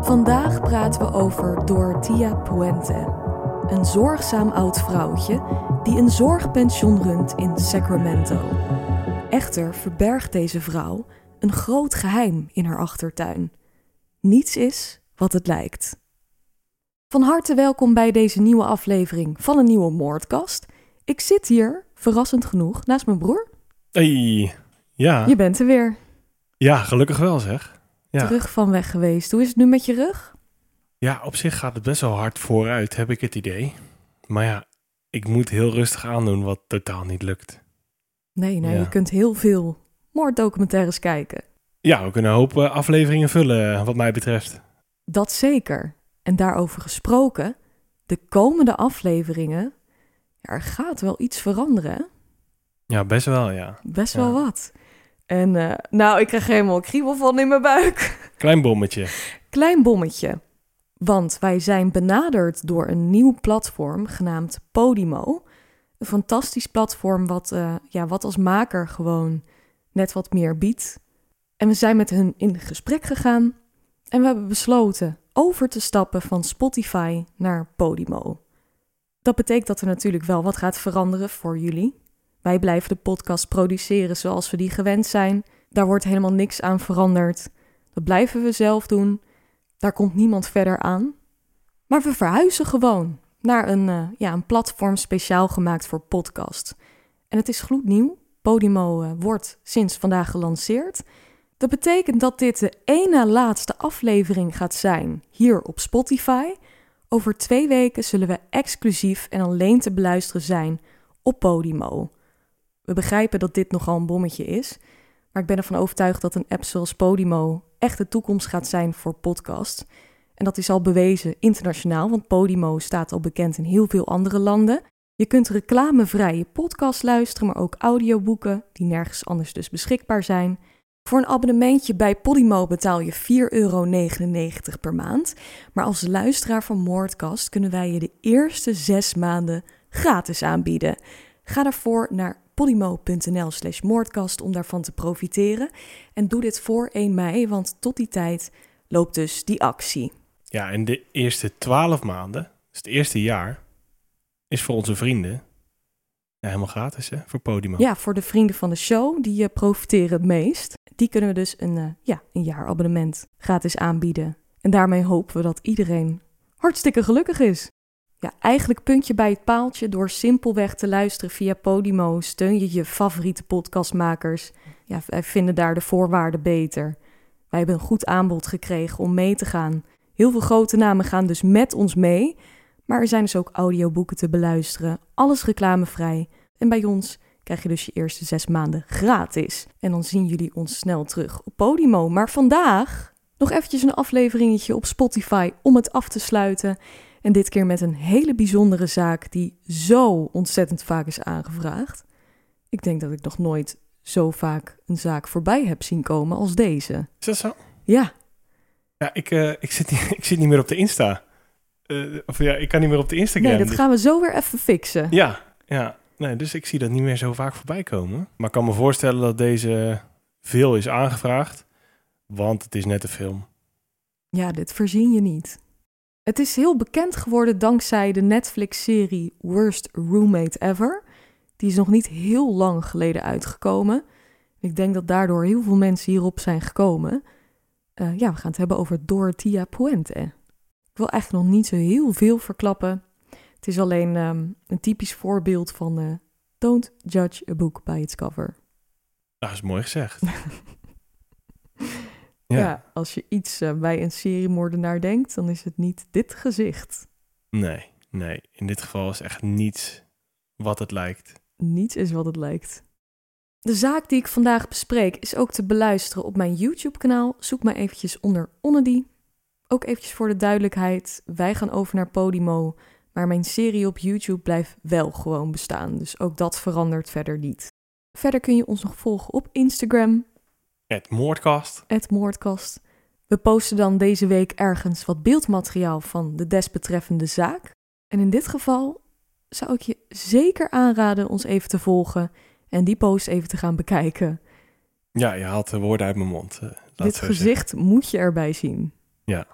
Vandaag praten we over Dorothea Puente. Een zorgzaam oud vrouwtje die een zorgpension runt in Sacramento. Echter verbergt deze vrouw een groot geheim in haar achtertuin. Niets is wat het lijkt. Van harte welkom bij deze nieuwe aflevering van een nieuwe moordkast. Ik zit hier, verrassend genoeg, naast mijn broer. Hey, ja. Je bent er weer. Ja, gelukkig wel zeg. Ja. Terug van weg geweest. Hoe is het nu met je rug? Ja, op zich gaat het best wel hard vooruit, heb ik het idee. Maar ja, ik moet heel rustig aandoen wat totaal niet lukt. Nee, Ja. je kunt heel veel moorddocumentaires kijken. Ja, we kunnen een hoop eh, afleveringen vullen, wat mij betreft. Dat zeker. En daarover gesproken, de komende afleveringen, ja, er gaat wel iets veranderen. Ja, best wel, ja. Best Ja. wel wat. En eh, nou, ik krijg helemaal kriebel van in mijn buik. Klein bommetje. Klein bommetje. Want wij zijn benaderd door een nieuw platform genaamd Podimo. Een fantastisch platform wat, eh, ja, wat als maker gewoon net wat meer biedt. En we zijn met hun in gesprek gegaan. En we hebben besloten over te stappen van Spotify naar Podimo. Dat betekent dat er natuurlijk wel wat gaat veranderen voor jullie. Wij blijven de podcast produceren zoals we die gewend zijn. Daar wordt helemaal niks aan veranderd. Dat blijven we zelf doen. Daar komt niemand verder aan. Maar we verhuizen gewoon naar een, eh, ja, een platform speciaal gemaakt voor podcast. En het is gloednieuw. Podimo eh, wordt sinds vandaag gelanceerd. Dat betekent dat dit de ene laatste aflevering gaat zijn hier op Spotify. Over twee weken zullen we exclusief en alleen te beluisteren zijn op Podimo. We begrijpen dat dit nogal een bommetje is, maar ik ben ervan overtuigd dat een app zoals Podimo echt de toekomst gaat zijn voor podcast. En dat is al bewezen internationaal, want Podimo staat al bekend in heel veel andere landen. Je kunt reclamevrije podcast luisteren, maar ook audioboeken die nergens anders dus beschikbaar zijn. Voor een abonnementje bij Podimo betaal je 4,99 euro per maand. Maar als luisteraar van Moordkast kunnen wij je de eerste zes maanden gratis aanbieden. Ga daarvoor naar podimo.nl slash moordkast om daarvan te profiteren. En doe dit voor 1 mei, want tot die tijd loopt dus die actie. Ja, en de eerste twaalf maanden, dus het eerste jaar, is voor onze vrienden ja, helemaal gratis hè, voor Podimo. Ja, voor de vrienden van de show, die eh, profiteren het meest. Die kunnen we dus een, eh, ja, een jaarabonnement gratis aanbieden. En daarmee hopen we dat iedereen hartstikke gelukkig is. Ja, eigenlijk punt je bij het paaltje door simpelweg te luisteren via Podimo. Steun je je favoriete podcastmakers. Ja, wij vinden daar de voorwaarden beter. Wij hebben een goed aanbod gekregen om mee te gaan. Heel veel grote namen gaan dus met ons mee. Maar er zijn dus ook audioboeken te beluisteren. Alles reclamevrij. En bij ons krijg je dus je eerste zes maanden gratis. En dan zien jullie ons snel terug op Podimo. Maar vandaag nog eventjes een afleveringetje op Spotify om het af te sluiten. En dit keer met een hele bijzondere zaak die zo ontzettend vaak is aangevraagd. Ik denk dat ik nog nooit zo vaak een zaak voorbij heb zien komen als deze. Is dat zo? Ja, Ja, ik, eh, ik, zit, niet, ik zit niet meer op de Insta. Eh, of ja, ik kan niet meer op de Instagram. nee, dat dus- gaan we zo weer even fixen. Ja, ja. Nee, dus ik zie dat niet meer zo vaak voorbij komen. Maar ik kan me voorstellen dat deze veel is aangevraagd, want het is net een film. Ja, dit voorzien je niet. Het is heel bekend geworden dankzij de Netflix-serie Worst Roommate Ever. Die is nog niet heel lang geleden uitgekomen. Ik denk dat daardoor heel veel mensen hierop zijn gekomen. Eh, ja, we gaan het hebben over Dorothea Puente. Ik wil eigenlijk nog niet zo heel veel verklappen. Het is alleen ehm, een typisch voorbeeld van eh, don't judge a book by its cover. Dat is mooi gezegd. Ja, ja. als je iets eh, bij een seriemoordenaar denkt, dan is het niet dit gezicht. Nee, nee. In dit geval is echt niets wat het lijkt. Niets is wat het lijkt. De zaak die ik vandaag bespreek is ook te beluisteren op mijn YouTube-kanaal. Zoek maar eventjes onder Onnedy. Ook eventjes voor de duidelijkheid, wij gaan over naar Podimo, maar mijn serie op YouTube blijft wel gewoon bestaan. Dus ook dat verandert verder niet. Verder kun je ons nog volgen op Instagram, Het moordkast. Moordkast. We posten dan deze week ergens wat beeldmateriaal van de desbetreffende zaak. En in dit geval zou ik je zeker aanraden ons even te volgen en die post even te gaan bekijken. Ja, je haalt de woorden uit mijn mond. eh, het dit gezicht moet je erbij zien. Ja.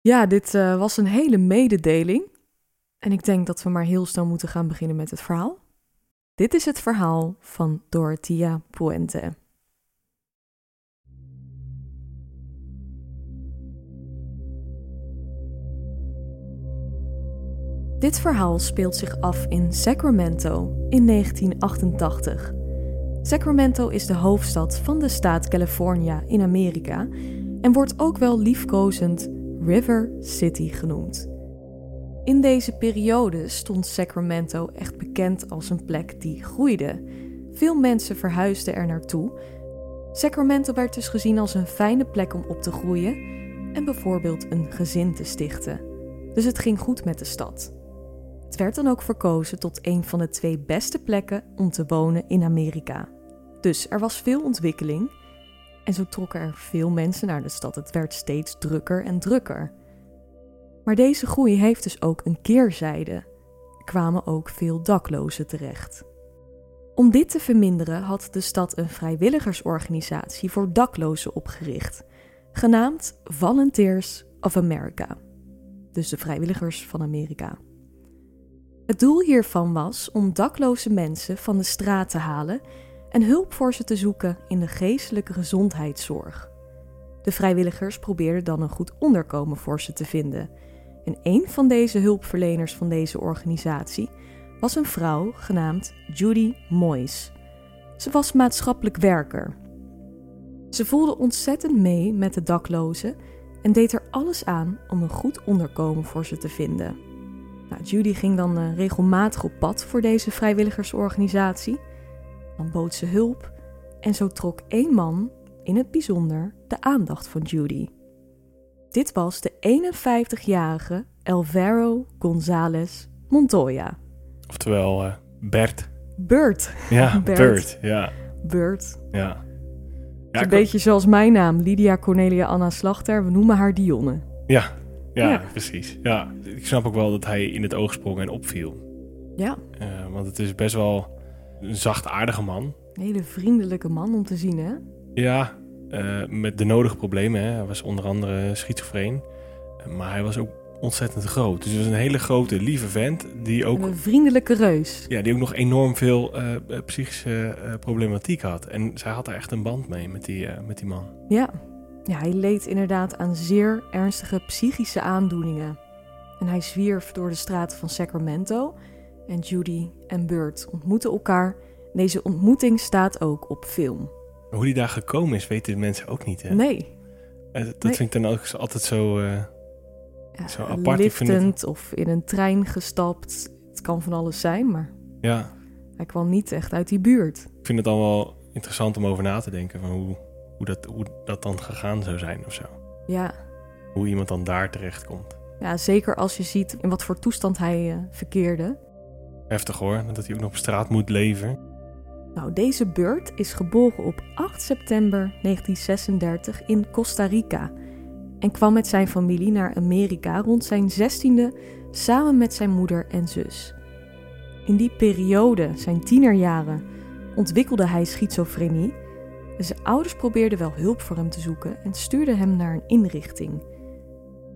Ja, dit eh, was een hele mededeling. En ik denk dat we maar heel snel moeten gaan beginnen met het verhaal. Dit is het verhaal van Dorothea Puente. Dit verhaal speelt zich af in Sacramento in 1988. Sacramento is de hoofdstad van de staat California in Amerika en wordt ook wel liefkozend River City genoemd. In deze periode stond Sacramento echt bekend als een plek die groeide. Veel mensen verhuisden er naartoe. Sacramento werd dus gezien als een fijne plek om op te groeien en bijvoorbeeld een gezin te stichten. Dus het ging goed met de stad. Het werd dan ook verkozen tot een van de twee beste plekken om te wonen in Amerika. Dus er was veel ontwikkeling en zo trokken er veel mensen naar de stad. Het werd steeds drukker en drukker. Maar deze groei heeft dus ook een keerzijde. Er kwamen ook veel daklozen terecht. Om dit te verminderen had de stad een vrijwilligersorganisatie voor daklozen opgericht, genaamd Volunteers of America. Dus de vrijwilligers van Amerika. Het doel hiervan was om dakloze mensen van de straat te halen en hulp voor ze te zoeken in de geestelijke gezondheidszorg. De vrijwilligers probeerden dan een goed onderkomen voor ze te vinden. En een van deze hulpverleners van deze organisatie was een vrouw genaamd Judy Moyes. Ze was maatschappelijk werker. Ze voelde ontzettend mee met de daklozen en deed er alles aan om een goed onderkomen voor ze te vinden. Nou, Judy ging dan uh, regelmatig op pad voor deze vrijwilligersorganisatie. Dan bood ze hulp en zo trok één man in het bijzonder de aandacht van Judy. Dit was de 51-jarige Alvaro González Montoya. Oftewel eh, Bert. Bert. Ja, Bert. Bert. Ja, Bert. ja. Ja, een beetje zoals mijn naam, Lydia Cornelia Anna Slachter. We noemen haar Dionne. ja, ja, Ja. precies. Ja, ik snap ook wel dat hij in het oog sprong en opviel. Ja, Eh, want het is best wel een zachtaardige man. een hele vriendelijke man om te zien, hè? Ja, eh, met de nodige problemen. Hè. Hij was onder andere schizofreen. Maar hij was ook ontzettend groot. Dus het was een hele grote, lieve vent. Die ook, En een vriendelijke reus. ja, die ook nog enorm veel eh, psychische problematiek had. En zij had daar echt een band mee met die, met die man. Ja. Ja, hij leed inderdaad aan zeer ernstige psychische aandoeningen. En hij zwierf door de straten van Sacramento. En Judy en Bert ontmoeten elkaar. Deze ontmoeting staat ook op film. Hoe die daar gekomen is, weten de mensen ook niet. Hè? Nee, Eh, dat Nee. vind ik dan ook altijd zo... eh, ja, Zo apart, ik vind het- liftend of in een trein gestapt. Het kan van alles zijn, maar ja, hij kwam niet echt uit die buurt. ik vind het dan wel interessant om over na te denken. Van hoe, hoe, dat, hoe dat dan gegaan zou zijn of zo. Ja, Hoe iemand dan daar terecht komt. ja zeker als je ziet in wat voor toestand hij eh, verkeerde. Heftig hoor, dat hij ook nog op straat moet leven. Nou, deze Burt is geboren op 8 september 1936 in Costa Rica en kwam met zijn familie naar Amerika rond zijn 16e samen met zijn moeder en zus. In die periode, zijn tienerjaren, ontwikkelde hij schizofrenie. Zijn ouders probeerden wel hulp voor hem te zoeken en stuurden hem naar een inrichting.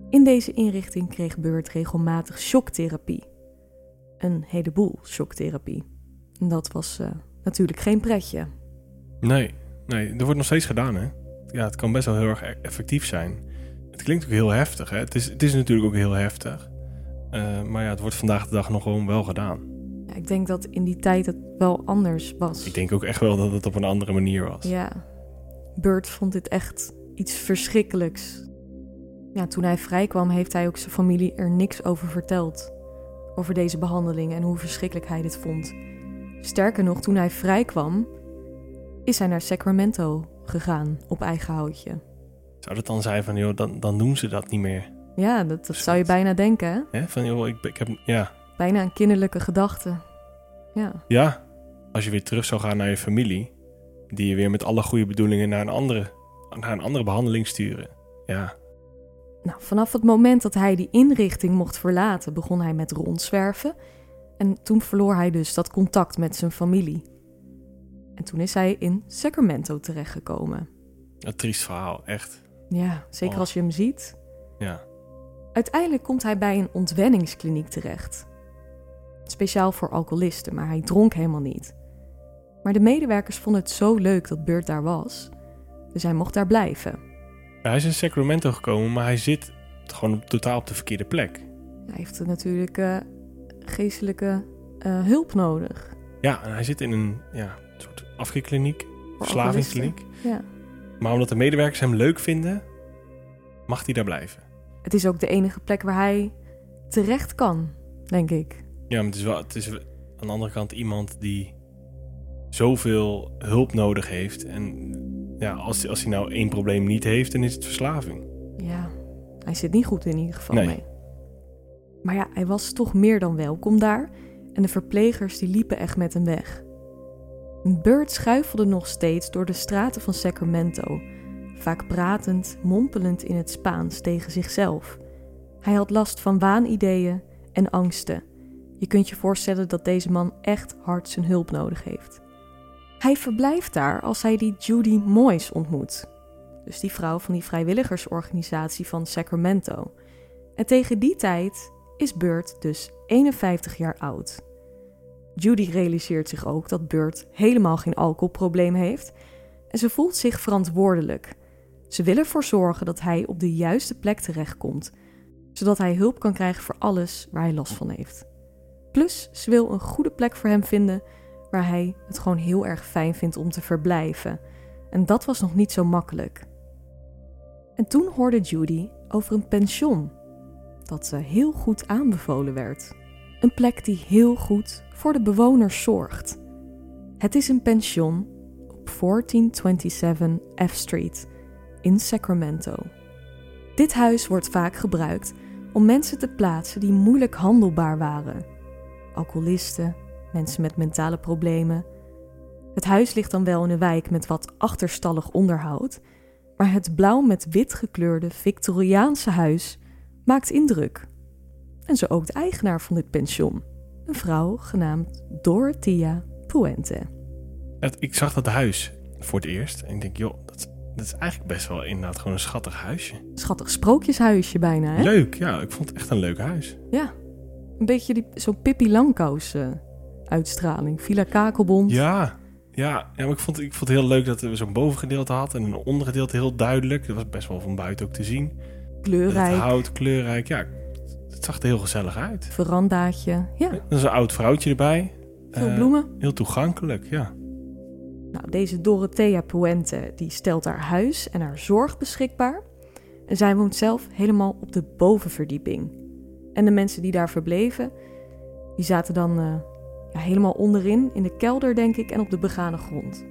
In deze inrichting kreeg Burt regelmatig shocktherapie. Een heleboel shocktherapie. Dat was eh, natuurlijk geen pretje. Nee, nee, er wordt nog steeds gedaan hè. Ja, het kan best wel heel erg e- effectief zijn. Het klinkt ook heel heftig, hè? Het is, het is natuurlijk ook heel heftig. Eh, maar ja, het wordt vandaag de dag nog gewoon wel gedaan. Ja, ik denk dat in die tijd het wel anders was. Ik denk ook echt wel dat het op een andere manier was. Ja, Bert vond dit echt iets verschrikkelijks. Ja, toen hij vrijkwam heeft hij ook zijn familie er niks over verteld. Over deze behandeling en hoe verschrikkelijk hij dit vond. Sterker nog, toen hij vrijkwam, is hij naar Sacramento gegaan op eigen houtje. Zou dat dan zijn van, joh, dan, dan doen ze dat niet meer? Ja, dat, dat zou je bijna denken. Hè? Hè? Van, joh, ik, ik heb, ja. Bijna een kinderlijke gedachte. Ja. Ja, als je weer terug zou gaan naar je familie, die je weer met alle goede bedoelingen naar een andere, naar een andere behandeling sturen. Ja, Nou, vanaf het moment dat hij die inrichting mocht verlaten, begon hij met rondzwerven. En toen verloor hij dus dat contact met zijn familie. En toen is hij in Sacramento terechtgekomen. een triest verhaal, echt. Ja, zeker Oh. als je hem ziet. Ja, Uiteindelijk komt hij bij een ontwenningskliniek terecht. Speciaal voor alcoholisten, maar hij dronk helemaal niet. Maar de medewerkers vonden het zo leuk dat Bert daar was. Dus hij mocht daar blijven. hij is in Sacramento gekomen, maar hij zit gewoon op- totaal op de verkeerde plek. Hij heeft natuurlijk eh, geestelijke eh, hulp nodig. Ja, en hij zit in een ja, soort afkeerkliniek, verslavingskliniek. Ja. Maar omdat de medewerkers hem leuk vinden, mag hij daar blijven. Het is ook de enige plek waar hij terecht kan, denk ik. Ja, maar het is, wel, het is aan de andere kant iemand die zoveel hulp nodig heeft. En ja, als, als hij nou één probleem niet heeft, dan is het verslaving. Ja, hij zit niet goed in ieder geval Nee. mee. Maar ja, hij was toch meer dan welkom daar. En de verplegers die liepen echt met hem weg. Bert schuifelde nog steeds door de straten van Sacramento. Vaak pratend, mompelend in het Spaans tegen zichzelf. Hij had last van waanideeën en angsten. Je kunt je voorstellen dat deze man echt hard zijn hulp nodig heeft. Hij verblijft daar als hij die Judy Moyes ontmoet. Dus die vrouw van die vrijwilligersorganisatie van Sacramento. En tegen die tijd is Bert dus 51 jaar oud. Judy realiseert zich ook dat Bert helemaal geen alcoholprobleem heeft en ze voelt zich verantwoordelijk. Ze wil ervoor zorgen dat hij op de juiste plek terechtkomt, zodat hij hulp kan krijgen voor alles waar hij last van heeft. Plus, ze wil een goede plek voor hem vinden waar hij het gewoon heel erg fijn vindt om te verblijven. En dat was nog niet zo makkelijk. En toen hoorde Judy over een pension dat ze heel goed aanbevolen werd. Een plek die heel goed voor de bewoners zorgt. Het is een pension op 1427 F Street in Sacramento. Dit huis wordt vaak gebruikt om mensen te plaatsen die moeilijk handelbaar waren. Alcoholisten, mensen met mentale problemen. Het huis ligt dan wel in een wijk met wat achterstallig onderhoud, maar het blauw met wit gekleurde Victoriaanse huis maakt indruk. En zo ook de eigenaar van dit pension, een vrouw genaamd Dorothea Puente. Ik zag dat huis voor het eerst en ik denk, joh, dat, dat is eigenlijk best wel inderdaad gewoon een schattig huisje. Schattig sprookjeshuisje bijna, hè? Leuk, ja, ik vond het echt een leuk huis. Ja, een beetje die, zo'n Pippi Langkous eh, uitstraling. Villa Kakelbond. Ja, ja, ja maar ik vond, ik vond het heel leuk dat we zo'n bovengedeelte had en een ondergedeelte heel duidelijk. Dat was best wel van buiten ook te zien. kleurrijk, Het hout, kleurrijk, ja, het zag er heel gezellig uit. verandaatje. Ja, Er is een oud vrouwtje erbij. veel Eh, bloemen. Heel toegankelijk, ja. Nou, deze Dorothea Puente die stelt haar huis en haar zorg beschikbaar. En zij woont zelf helemaal op de bovenverdieping. En de mensen die daar verbleven, die zaten dan eh, ja, helemaal onderin, in de kelder denk ik, en op de begane grond.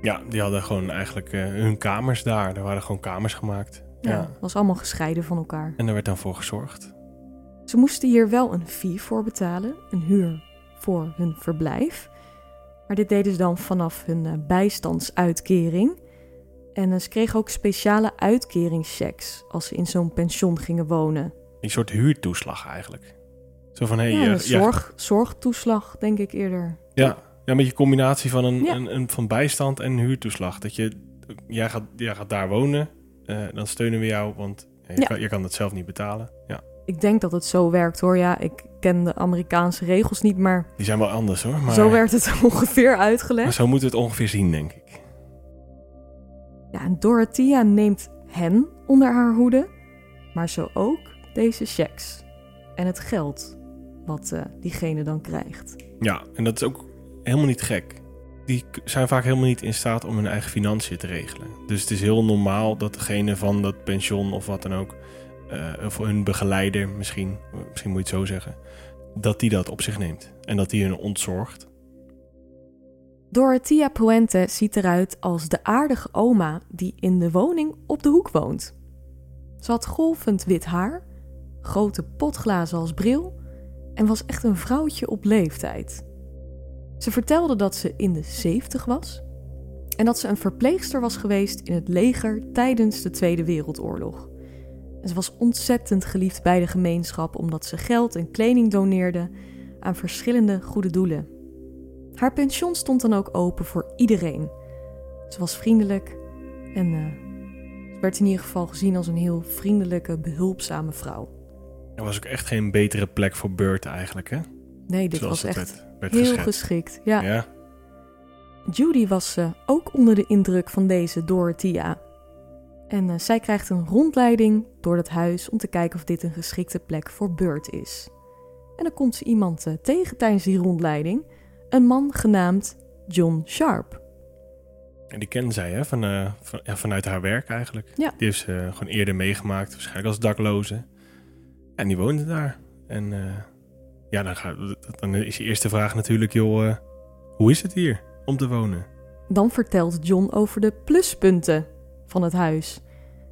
Ja, die hadden gewoon eigenlijk eh, hun kamers daar. Er waren gewoon kamers gemaakt. Ja, Ja. was allemaal gescheiden van elkaar. En daar werd dan voor gezorgd. Ze moesten hier wel een fee voor betalen, een huur voor hun verblijf. Maar dit deden ze dan vanaf hun eh, bijstandsuitkering. En ze kregen ook speciale uitkeringschecks als ze in zo'n pension gingen wonen. Een soort huurtoeslag eigenlijk. Zo van, hé, ja, hey, een zorg, zorgtoeslag denk ik eerder. ja, ja, met je combinatie van, een, Ja. een, een, van bijstand en huurtoeslag. Dat je, jij gaat, jij gaat daar wonen, eh, dan steunen we jou, want ja, je. Kan, je kan het zelf niet betalen. Ja, Ik denk dat het zo werkt hoor. Ja, ik ken de Amerikaanse regels niet, maar, die zijn wel anders hoor. Maar, zo werd het ongeveer maar uitgelegd. zo moet het ongeveer zien, denk ik. Ja, en Dorothea neemt hen onder haar hoede. Maar zo ook deze checks en het geld wat eh, diegene dan krijgt. Ja, en dat is ook helemaal niet gek. Die zijn vaak helemaal niet in staat om hun eigen financiën te regelen. Dus het is heel normaal dat degene van dat pension of wat dan ook, eh, of hun begeleider misschien, misschien moet je het zo zeggen, dat die dat op zich neemt. En dat die hun ontzorgt. Dorothea Puente ziet eruit als de aardige oma die in de woning op de hoek woont. Ze had golvend wit haar, grote potglazen als bril en was echt een vrouwtje op leeftijd. Ze vertelde dat ze in de 70 was en dat ze een verpleegster was geweest in het leger tijdens de Tweede Wereldoorlog. En ze was ontzettend geliefd bij de gemeenschap omdat ze geld en kleding doneerde aan verschillende goede doelen. Haar pension stond dan ook open voor iedereen. Ze was vriendelijk en ze werd in ieder geval gezien als een heel vriendelijke, behulpzame vrouw. Er was ook echt geen betere plek voor Burt eigenlijk, hè? Nee, dit Zoals was echt werd, werd heel geschikt. Ja. Ja. Judy was eh, ook onder de indruk van deze Dorothea. En eh, zij krijgt een rondleiding door het huis om te kijken of dit een geschikte plek voor Burt is. En dan komt ze iemand eh, tegen tijdens die rondleiding. Een man genaamd John Sharp. En die kende zij, hè? Van, van, ja, vanuit haar werk eigenlijk. Ja. Die heeft ze gewoon eerder meegemaakt, waarschijnlijk als dakloze. En die woonde daar. En eh, ja, dan, dan is je eerste vraag natuurlijk, joh, eh, hoe is het hier om te wonen? Dan vertelt John over de pluspunten van het huis.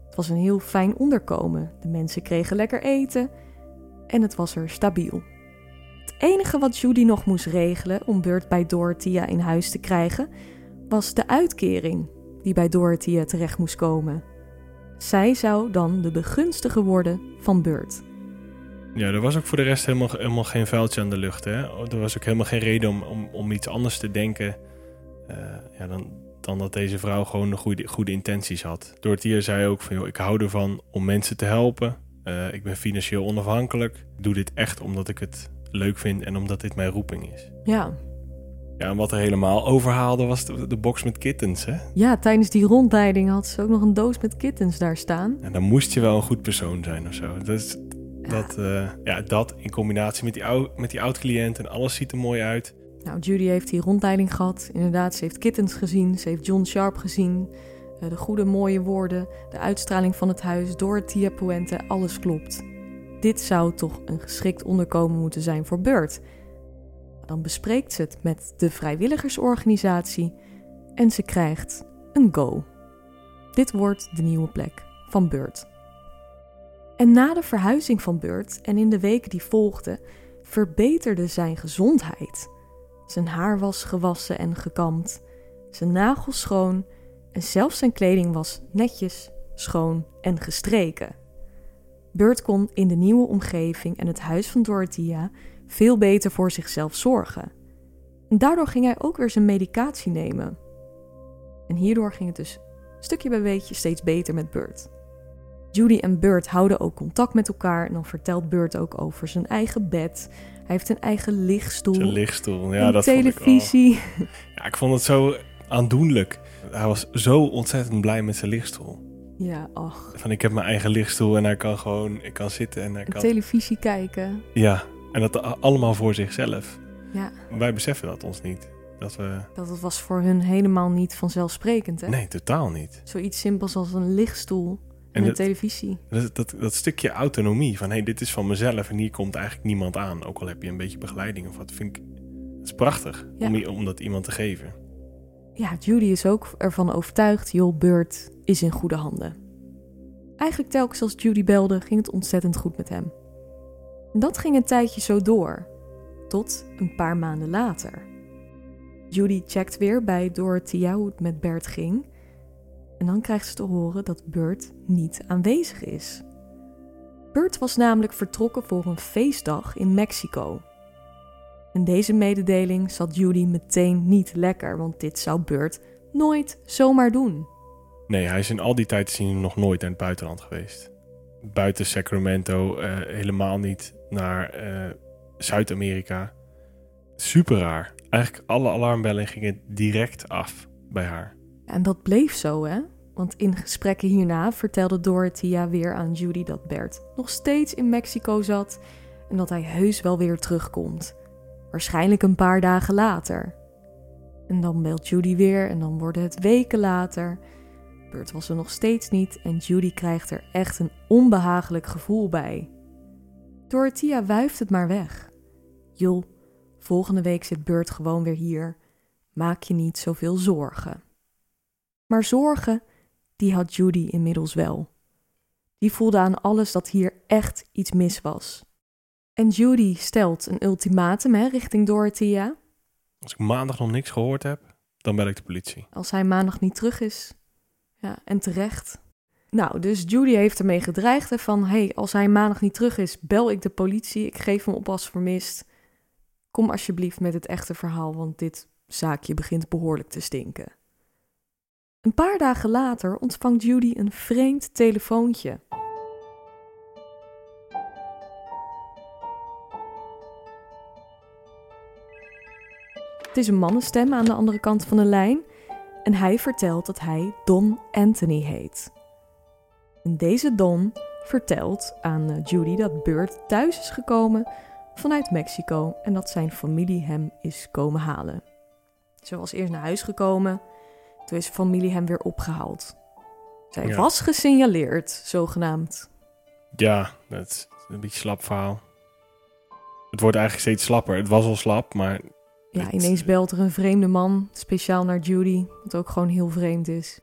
Het was een heel fijn onderkomen. De mensen kregen lekker eten en het was er stabiel. Het enige wat Judy nog moest regelen om Burt bij Dorothea in huis te krijgen, was de uitkering die bij Dorothea terecht moest komen. Zij zou dan de begunstige worden van Burt. Ja, er was ook voor de rest helemaal, helemaal geen vuiltje aan de lucht. Hè? Er was ook helemaal geen reden om, om, om iets anders te denken eh, ja, dan, dan dat deze vrouw gewoon de goede, goede intenties had. Dorothea zei ook van, joh, ik hou ervan om mensen te helpen. Eh, ik ben financieel onafhankelijk. Ik doe dit echt omdat ik het leuk vind en omdat dit mijn roeping is. Ja, Ja, en wat er helemaal overhaalde was de, de box met kittens, hè? ja tijdens die rondleiding had ze ook nog een doos met kittens daar staan. En dan moest je wel een goed persoon zijn of zo. Dat, is, dat, eh, ja, dat in combinatie met die, ou, met die oud-cliënt en alles ziet er mooi uit. Nou, Judy heeft die rondleiding gehad. Inderdaad, ze heeft kittens gezien. Ze heeft John Sharp gezien. Eh, de goede, mooie woorden. De uitstraling van het huis. Dorothea Puente. Alles klopt. Dit zou toch een geschikt onderkomen moeten zijn voor Burt. Dan bespreekt ze het met de vrijwilligersorganisatie. En ze krijgt een go. Dit wordt de nieuwe plek van Burt. En na de verhuizing van Burt en in de weken die volgden, verbeterde zijn gezondheid. Zijn haar was gewassen en gekamd, zijn nagels schoon en zelfs zijn kleding was netjes, schoon en gestreken. Burt kon in de nieuwe omgeving en het huis van Dorothea veel beter voor zichzelf zorgen. En daardoor ging hij ook weer zijn medicatie nemen. En hierdoor ging het dus stukje bij beetje steeds beter met Burt. Judy en Burt houden ook contact met elkaar en dan vertelt Burt ook over zijn eigen bed. Hij heeft een eigen lichtstoel, Zijn lichtstoel. Ja, een dat vond ik, televisie. oh. ja, ik vond het zo aandoenlijk. Hij was zo ontzettend blij met zijn lichtstoel. Ja, ach. Van ik heb mijn eigen lichtstoel en hij kan gewoon, ik kan zitten en hij Een kan... televisie kijken. Ja, en dat allemaal voor zichzelf. Ja, Wij beseffen dat ons niet. Dat we... dat het was voor hun helemaal niet vanzelfsprekend, hè? Nee, totaal niet. Zoiets simpels als een lichtstoel en, dat- televisie. Dat, dat, dat stukje autonomie van hey, dit is van mezelf en hier komt eigenlijk niemand aan. Ook al heb je een beetje begeleiding of wat, vind ik... Het is prachtig Ja. om, om dat iemand te geven. Ja, Judy is ook ervan overtuigd, joh, Burt is in goede handen. Eigenlijk telkens als Judy belde, ging het ontzettend goed met hem. Dat ging een tijdje zo door, tot een paar maanden later. Judy checkt weer bij Dorothea hoe het met Bert ging. En dan krijgt ze te horen dat Bert niet aanwezig is. Bert was namelijk vertrokken voor een feestdag in Mexico. En deze mededeling zat Judy meteen niet lekker, want dit zou Bert nooit zomaar doen. Nee, hij is in al die tijd hij nog nooit in het buitenland geweest. Buiten Sacramento, eh, helemaal niet naar eh, Zuid-Amerika. Super raar. Eigenlijk alle alarmbellen gingen direct af bij haar. En dat bleef zo, hè? Want in gesprekken hierna vertelde Dorothea weer aan Judy dat Bert nog steeds in Mexico zat en dat hij heus wel weer terugkomt. Waarschijnlijk een paar dagen later. En dan belt Judy weer en dan worden het weken later. Bert was er nog steeds niet en Judy krijgt er echt een onbehagelijk gevoel bij. Dorothea wuift het maar weg. Joh, volgende week zit Bert gewoon weer hier. Maak je niet zoveel zorgen. Maar zorgen, die had Judy inmiddels wel. Die voelde aan alles dat hier echt iets mis was. En Judy stelt een ultimatum hè, richting Dorothea. Als ik maandag nog niks gehoord heb, dan bel ik de politie. Als hij maandag niet terug is. Ja, en terecht. Nou, dus Judy heeft ermee gedreigd hè, van... hey, als hij maandag niet terug is, bel ik de politie. Ik geef hem op als vermist. Kom alsjeblieft met het echte verhaal, want dit zaakje begint behoorlijk te stinken. Een paar dagen later ontvangt Judy een vreemd telefoontje. Het is een mannenstem aan de andere kant van de lijn en hij vertelt dat hij Don Anthony heet. En deze Don vertelt aan eh, Judy dat Burt thuis is gekomen vanuit Mexico en dat zijn familie hem is komen halen. Ze was eerst naar huis gekomen, toen is familie hem weer opgehaald. Zij Ja. was gesignaleerd, zogenaamd. Ja, dat is een beetje slap verhaal. Het wordt eigenlijk steeds slapper. Het was al slap, maar Ja, Het, ineens belt er een vreemde man speciaal naar Judy, wat ook gewoon heel vreemd is.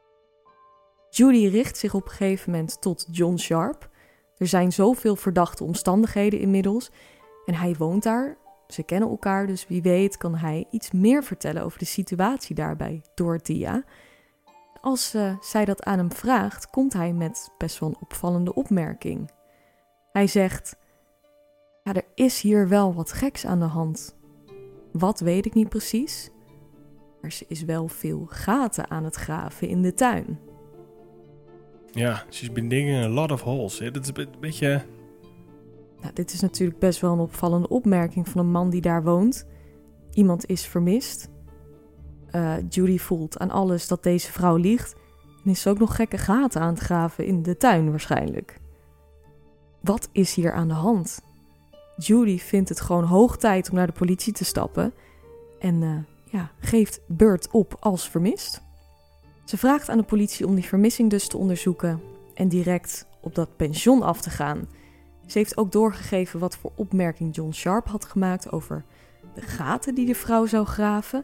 Judy richt zich op een gegeven moment tot John Sharp. Er zijn zoveel verdachte omstandigheden inmiddels en hij woont daar. Ze kennen elkaar, dus wie weet kan hij iets meer vertellen over de situatie daarbij Dorothea. Als eh, zij dat aan hem vraagt, komt hij met best wel een opvallende opmerking. Hij zegt: Ja, er is hier wel wat geks aan de hand. Wat weet ik niet precies, maar ze is wel veel gaten aan het graven in de tuin. ja, she's been digging a lot of holes. Dat is een be- beetje... Nou, dit is natuurlijk best wel een opvallende opmerking van een man die daar woont. Iemand is vermist. Eh, Judy voelt aan alles dat deze vrouw liegt. En is ook nog gekke gaten aan het graven in de tuin waarschijnlijk. Wat is hier aan de hand? Judy vindt het gewoon hoog tijd om naar de politie te stappen. En eh, ja, geeft Bert op als vermist. Ze vraagt aan de politie om die vermissing dus te onderzoeken. En direct op dat pension af te gaan. Ze heeft ook doorgegeven wat voor opmerking John Sharp had gemaakt over de gaten die de vrouw zou graven.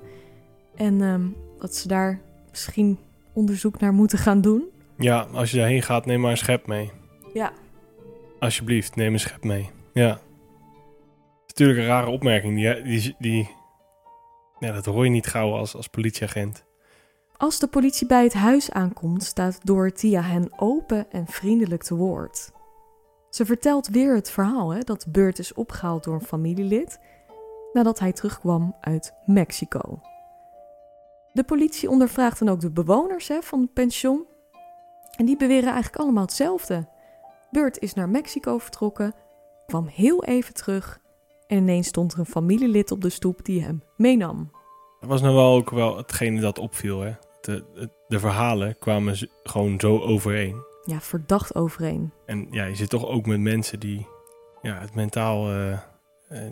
En ehm, dat ze daar misschien onderzoek naar moeten gaan doen. Ja, als je daarheen gaat, neem maar een schep mee. Ja. Alsjeblieft, neem een schep mee. Ja. Het is natuurlijk een rare opmerking. Die, die, die, ja, dat hoor je niet gauw als, als politieagent. Als de politie bij het huis aankomt, staat Dorothea hen open en vriendelijk te woord. Ze vertelt weer het verhaal hè, dat Bert is opgehaald door een familielid nadat hij terugkwam uit Mexico. De politie ondervraagt dan ook de bewoners hè, van het pension. En die beweren eigenlijk allemaal hetzelfde. Bert is naar Mexico vertrokken, kwam heel even terug en ineens stond er een familielid op de stoep die hem meenam. Dat was nou wel ook wel hetgene dat opviel. Hè? De, de, verhalen kwamen gewoon zo overeen. Ja, verdacht overeen. En ja, je zit toch ook met mensen die ja, het mentaal eh, eh,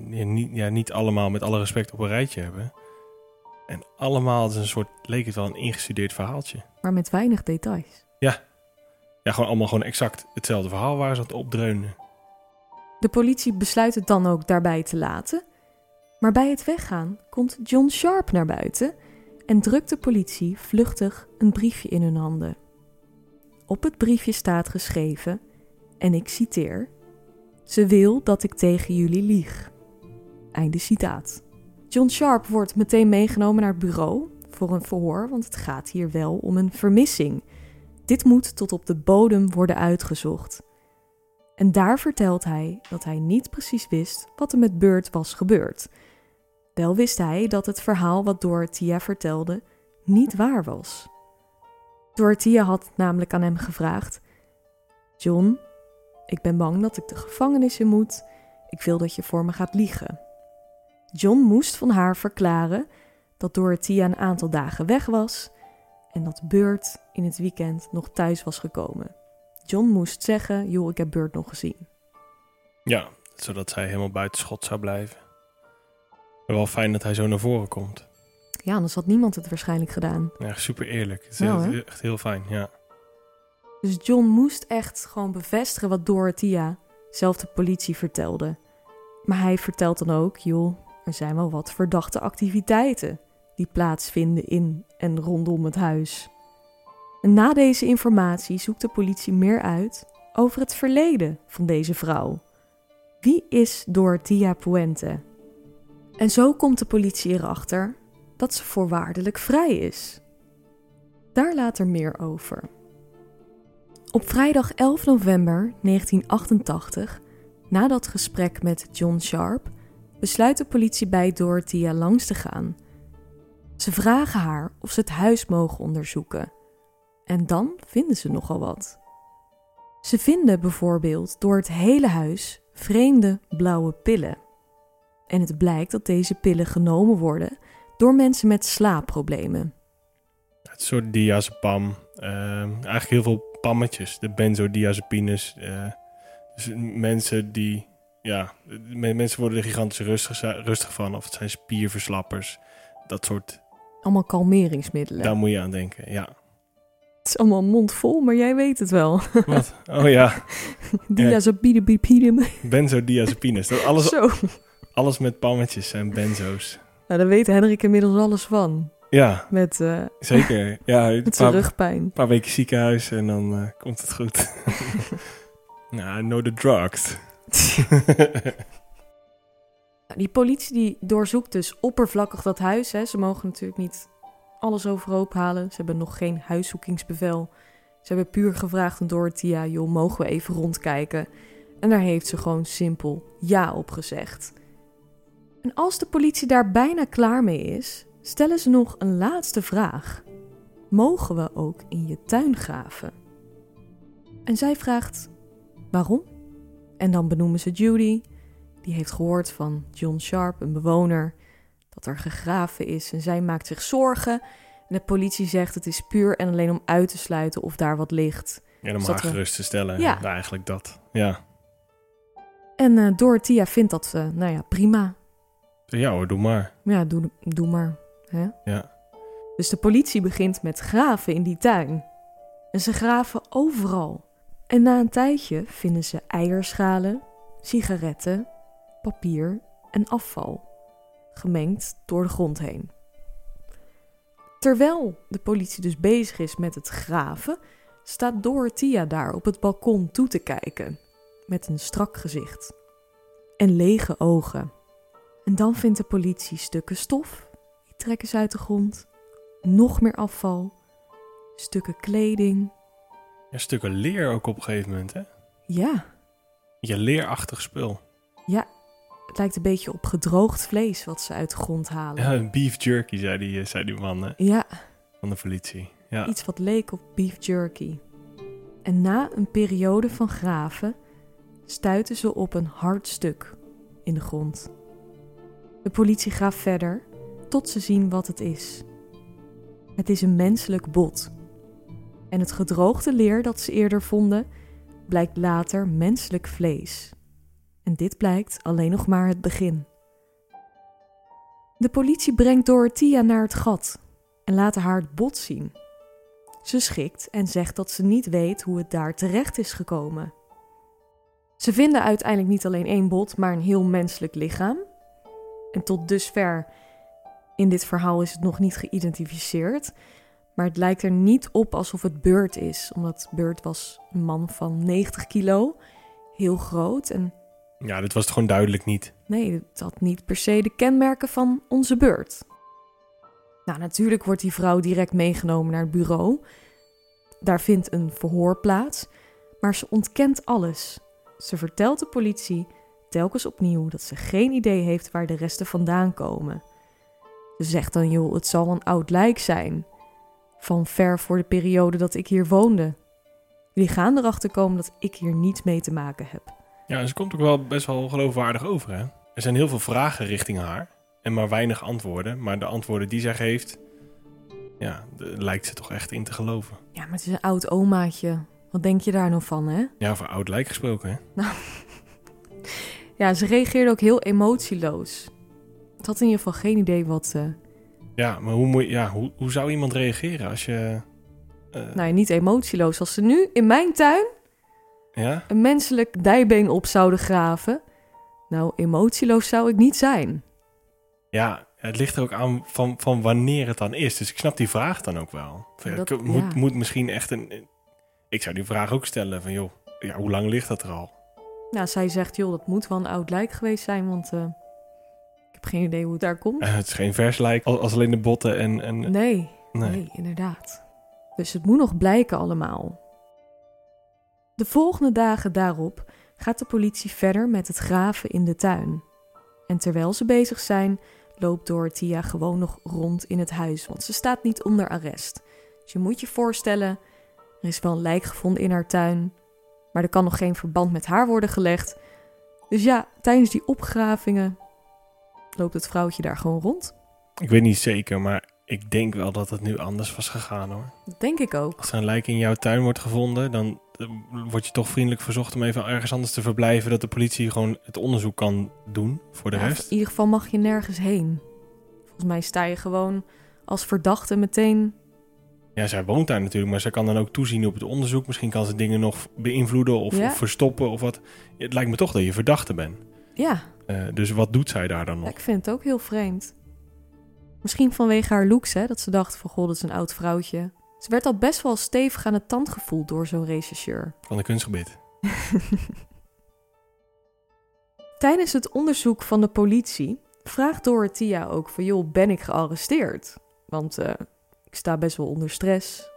ja, niet, ja, niet allemaal met alle respect op een rijtje hebben. En allemaal is een soort, leek het wel een ingestudeerd verhaaltje. maar met weinig details. Ja, gewoon allemaal gewoon exact hetzelfde verhaal waar ze aan het opdreunen. De politie besluit het dan ook daarbij te laten. Maar bij het weggaan komt John Sharp naar buiten en drukt de politie vluchtig een briefje in hun handen. Op het briefje staat geschreven, en ik citeer: Ze wil dat ik tegen jullie lieg. Einde citaat. John Sharp wordt meteen meegenomen naar het bureau voor een verhoor, want het gaat hier wel om een vermissing. Dit moet tot op de bodem worden uitgezocht. En daar vertelt hij dat hij niet precies wist wat er met Bert was gebeurd. Wel wist hij dat het verhaal wat Dorothea vertelde niet waar was. Dorothea had namelijk aan hem gevraagd: John, ik ben bang dat ik de gevangenis in moet. Ik wil dat je voor me gaat liegen. John moest van haar verklaren dat Dorothea een aantal dagen weg was en dat Beurt in het weekend nog thuis was gekomen. John moest zeggen, joh, ik heb Beurt nog gezien. Ja, zodat zij helemaal buiten schot zou blijven. Wel fijn dat hij zo naar voren komt. Ja, anders had niemand het waarschijnlijk gedaan. Ja, super eerlijk. Het is Nou, echt heel fijn, ja. Dus John moest echt gewoon bevestigen wat Dorothea zelf de politie vertelde. Maar hij vertelt dan ook, joh, er zijn wel wat verdachte activiteiten die plaatsvinden in en rondom het huis. En na deze informatie zoekt de politie meer uit over het verleden van deze vrouw. Wie is Dorothea Puente? En zo komt de politie erachter dat ze voorwaardelijk vrij is. Daar later meer over. Op vrijdag 11 november 1988, na dat gesprek met John Sharp, besluit de politie bij Dorothea langs te gaan. Ze vragen haar of ze het huis mogen onderzoeken. En dan vinden ze nogal wat. Ze vinden bijvoorbeeld door het hele huis vreemde blauwe pillen. En het blijkt dat deze pillen genomen worden door mensen met slaapproblemen. Het soort diazepam. Ehm, eigenlijk heel veel pammetjes. De benzodiazepines. dus mensen die... Ja, me- mensen worden er gigantisch rustig, rustig van. Of het zijn spierverslappers. Dat soort... Allemaal kalmeringsmiddelen. Daar moet je aan denken, ja. Het is allemaal mondvol, maar jij weet het wel. Wat? Oh ja, Diazepidem. benzodiazepines. Dat alles, Zo. alles met pammetjes zijn benzo's. Nou, daar weet Henrik inmiddels alles van. Ja, Met, eh, zeker. Ja, een met zijn paar, rugpijn. paar weken ziekenhuis en dan eh, komt het goed. nou, know the drugs. Die politie die doorzoekt dus oppervlakkig dat huis. Hè. Ze mogen natuurlijk niet alles overhoop halen. Ze hebben nog geen huiszoekingsbevel. Ze hebben puur gevraagd aan Dorothea, joh, mogen we even rondkijken? En daar heeft ze gewoon simpel ja op gezegd. En als de politie daar bijna klaar mee is, stellen ze nog een laatste vraag. Mogen we ook in je tuin graven? En zij vraagt, waarom? En dan benoemen ze Judy, die heeft gehoord van John Sharp, een bewoner, dat er gegraven is en zij maakt zich zorgen. En de politie zegt het is puur en alleen om uit te sluiten of daar wat ligt. Ja, om haar we- gerust te stellen. Ja. Ja. Eigenlijk dat. Ja. En eh Dorothea vindt dat, eh, nou ja, prima. Ja hoor, doe maar. Ja, doe, doe maar. Hè? Ja. Dus de politie begint met graven in die tuin. En ze graven overal. En na een tijdje vinden ze eierschalen, sigaretten, papier en afval. Gemengd door de grond heen. Terwijl de politie dus bezig is met het graven, staat Dorothea daar op het balkon toe te kijken. Met een strak gezicht. En lege ogen. En dan vindt de politie stukken stof. Die trekken ze uit de grond. Nog meer afval. Stukken kleding. ja. Stukken leer ook op een gegeven moment, hè? Ja, Je leerachtig spul. ja. Het lijkt een beetje op gedroogd vlees wat ze uit de grond halen. Ja, beef jerky, zei die, eh, zei die man hè, Ja, van de politie. Ja. iets wat leek op beef jerky. En na een periode van graven stuiten ze op een hard stuk in de grond. De politie graaft verder tot ze zien wat het is. Het is een menselijk bot. En het gedroogde leer dat ze eerder vonden blijkt later menselijk vlees. En dit blijkt alleen nog maar het begin. De politie brengt Dorothea naar het gat en laat haar het bot zien. Ze schikt en zegt dat ze niet weet hoe het daar terecht is gekomen. Ze vinden uiteindelijk niet alleen één bot, maar een heel menselijk lichaam. En tot dusver in dit verhaal is het nog niet geïdentificeerd. Maar het lijkt er niet op alsof het Beurt is, omdat Beurt was een man van 90 kilo, heel groot en ja, dit was het gewoon duidelijk niet. Nee, het had niet per se de kenmerken van onze beurt. Nou, natuurlijk wordt die vrouw direct meegenomen naar het bureau. Daar vindt een verhoor plaats, maar ze ontkent alles. Ze vertelt de politie telkens opnieuw dat ze geen idee heeft waar de resten vandaan komen. Ze zegt dan, joh, het zal een oud lijk zijn. Van ver voor de periode dat ik hier woonde. Jullie gaan erachter komen dat ik hier niets mee te maken heb. Ja, en ze komt ook wel best wel geloofwaardig over, hè? Er zijn heel veel vragen richting haar en maar weinig antwoorden. Maar de antwoorden die zij geeft, ja, lijkt ze toch echt in te geloven. Ja, maar het is een oud omaatje. Wat denk je daar nog van, hè? Ja, over oud lijk gesproken, hè? Ja, ze reageerde ook heel emotieloos. Het had in ieder geval geen idee wat... eh Ja, maar hoe, moet, ja, hoe, hoe zou iemand reageren als je... eh, nou ja, niet emotieloos. Als ze nu in mijn tuin Ja? een menselijk dijbeen op zouden graven... Nou, emotieloos zou ik niet zijn. Ja, het ligt er ook aan van, van wanneer het dan is. Dus ik snap die vraag dan ook wel. Van, Dat- ik- moet, ja. moet misschien echt een... Ik zou die vraag ook stellen van, joh, ja, hoe lang ligt dat er al? Nou, zij zegt, joh, dat moet wel een oud lijk geweest zijn, want eh, ik heb geen idee hoe het daar komt. Eh, het is geen vers lijk als als alleen de botten en... en Nee, nee. nee, inderdaad. Dus het moet nog blijken allemaal. De volgende dagen daarop gaat de politie verder met het graven in de tuin. En terwijl ze bezig zijn, loopt Dorothea gewoon nog rond in het huis, want ze staat niet onder arrest. Dus je moet je voorstellen, er is wel een lijk gevonden in haar tuin, maar er kan nog geen verband met haar worden gelegd. Dus ja, tijdens die opgravingen loopt het vrouwtje daar gewoon rond. Ik weet niet zeker, maar ik denk wel dat het nu anders was gegaan, hoor. Dat denk ik ook. Als er een lijk in jouw tuin wordt gevonden, dan eh, word je toch vriendelijk verzocht om even ergens anders te verblijven, dat de politie gewoon het onderzoek kan doen voor de Ja, rest. In ieder geval mag je nergens heen. Volgens mij sta je gewoon als verdachte meteen. Ja, zij woont daar natuurlijk, maar zij kan dan ook toezien op het onderzoek. Misschien kan ze dingen nog beïnvloeden of, Ja. of verstoppen of wat. Het lijkt me toch dat je verdachte bent. Ja, Eh, dus wat doet zij daar dan ja, nog? ik vind het ook heel vreemd. Misschien vanwege haar looks, hè, dat ze dacht van goh, dat is een oud vrouwtje. Ze werd al best wel stevig aan de tand gevoeld door zo'n rechercheur. Van de kunstgebied. Tijdens het onderzoek van de politie vraagt Dorothea ook van joh, ben ik gearresteerd? Want eh, ik sta best wel onder stress.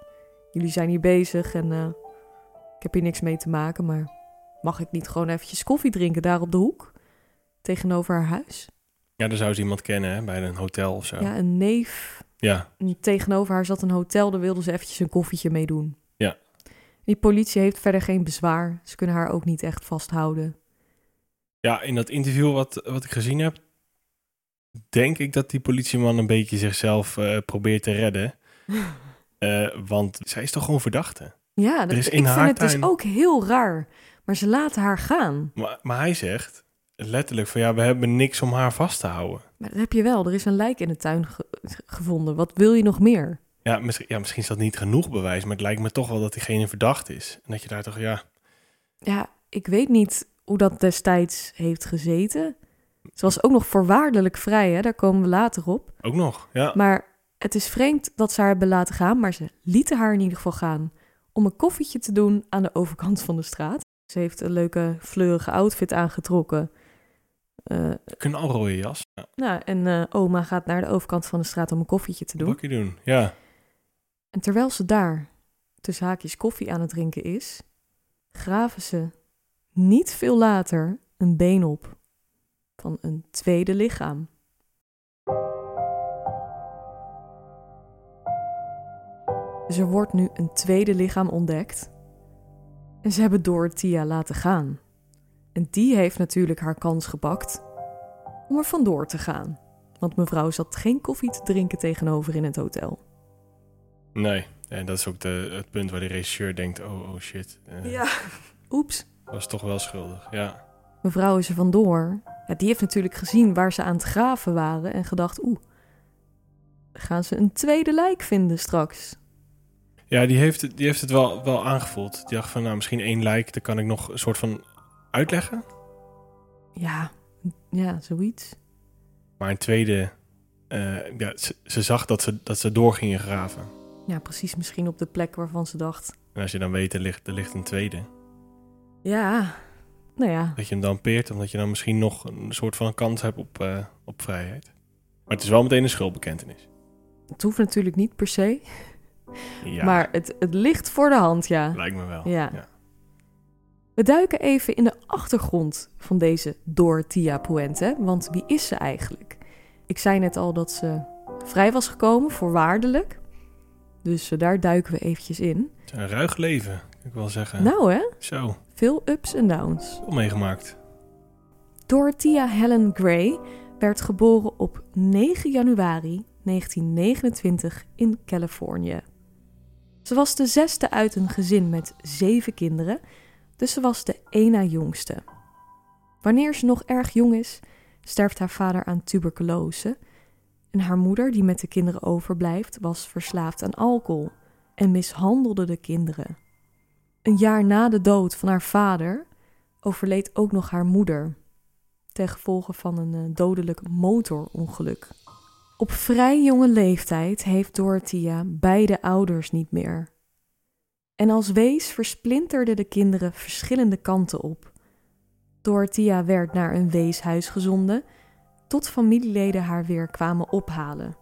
Jullie zijn hier bezig en eh, ik heb hier niks mee te maken, maar mag ik niet gewoon eventjes koffie drinken daar op de hoek? Tegenover haar huis? Ja, daar zou ze iemand kennen hè, bij een hotel of zo. Ja. Ja, een neef. En tegenover haar zat een hotel, daar wilden ze eventjes een koffietje mee doen. Ja. Die politie heeft verder geen bezwaar. Ze kunnen haar ook niet echt vasthouden. Ja, in dat interview wat, wat ik gezien heb, denk ik dat die politieman een beetje zichzelf eh, probeert te redden. Eh, want zij is toch gewoon verdachte. Ja, dat, is ik in vind haar het dus ook heel raar. Maar ze laten haar gaan. Maar, maar hij zegt letterlijk van ja, we hebben niks om haar vast te houden. Maar dat heb je wel. Er is een lijk in de tuin ge- gevonden. Wat wil je nog meer? Ja misschien, ja, misschien is dat niet genoeg bewijs, maar het lijkt me toch wel dat diegene verdacht is. En dat je daar toch, ja, Ja, ik weet niet hoe dat destijds heeft gezeten. Ze was ook nog voorwaardelijk vrij, hè? daar komen we later op. ook nog. Ja, Maar het is vreemd dat ze haar hebben laten gaan, maar ze lieten haar in ieder geval gaan om een koffietje te doen aan de overkant van de straat. Ze heeft een leuke fleurige outfit aangetrokken. Knalrooie jas. Ja, nou, en eh, oma gaat naar de overkant van de straat om een koffietje te doen. bakje doen. Ja, En terwijl ze daar tussen haakjes koffie aan het drinken is, graven ze niet veel later een been op van een tweede lichaam. Dus er wordt nu een tweede lichaam ontdekt. En ze hebben Dorothea laten gaan. En die heeft natuurlijk haar kans gepakt om er vandoor te gaan. Want mevrouw zat geen koffie te drinken tegenover in het hotel. nee. En dat is ook de, het punt waar de regisseur denkt, oh, oh shit. eh, Oeps. Was toch wel schuldig, ja. Mevrouw is er vandoor. Ja, die heeft natuurlijk gezien waar ze aan het graven waren en gedacht, oeh, gaan ze een tweede lijk vinden straks? Ja, die heeft het, die heeft het wel, wel aangevoeld. Die dacht van, nou, misschien één lijk, daar kan ik nog een soort van uitleggen. Ja, ja, zoiets. Maar een tweede, eh, ja, ze, ze zag dat ze, dat ze door gingen graven. Ja, precies misschien op de plek waarvan ze dacht, En als je dan weet, er ligt, er ligt een tweede. ja, nou ja, Dat je hem dan peert, omdat je dan misschien nog een soort van kans hebt op, eh, op vrijheid. Maar het is wel meteen een schuldbekentenis. het hoeft natuurlijk niet per se, Ja, maar het, het ligt voor de hand, ja. lijkt me wel. Ja. We duiken even in de achtergrond van deze Dorothea Puente, want wie is ze eigenlijk? Ik zei net al dat ze vrij was gekomen, voorwaardelijk. Dus eh, daar duiken we eventjes in. Het is een ruig leven, kan ik wel zeggen. Nou hè, Zo, veel ups en downs. veel meegemaakt. Dorothea Helen Gray werd geboren op 9 januari 1929 in Californië. Ze was de zesde uit een gezin met zeven kinderen, dus ze was de één na jongste. Wanneer ze nog erg jong is, sterft haar vader aan tuberculose en haar moeder, die met de kinderen overblijft, was verslaafd aan alcohol en mishandelde de kinderen. Een jaar na de dood van haar vader overleed ook nog haar moeder, ten gevolge van een eh, dodelijk motorongeluk. Op vrij jonge leeftijd heeft Dorothea beide ouders niet meer. En als wees versplinterden de kinderen verschillende kanten op. Dorothea werd naar een weeshuis gezonden, tot familieleden haar weer kwamen ophalen.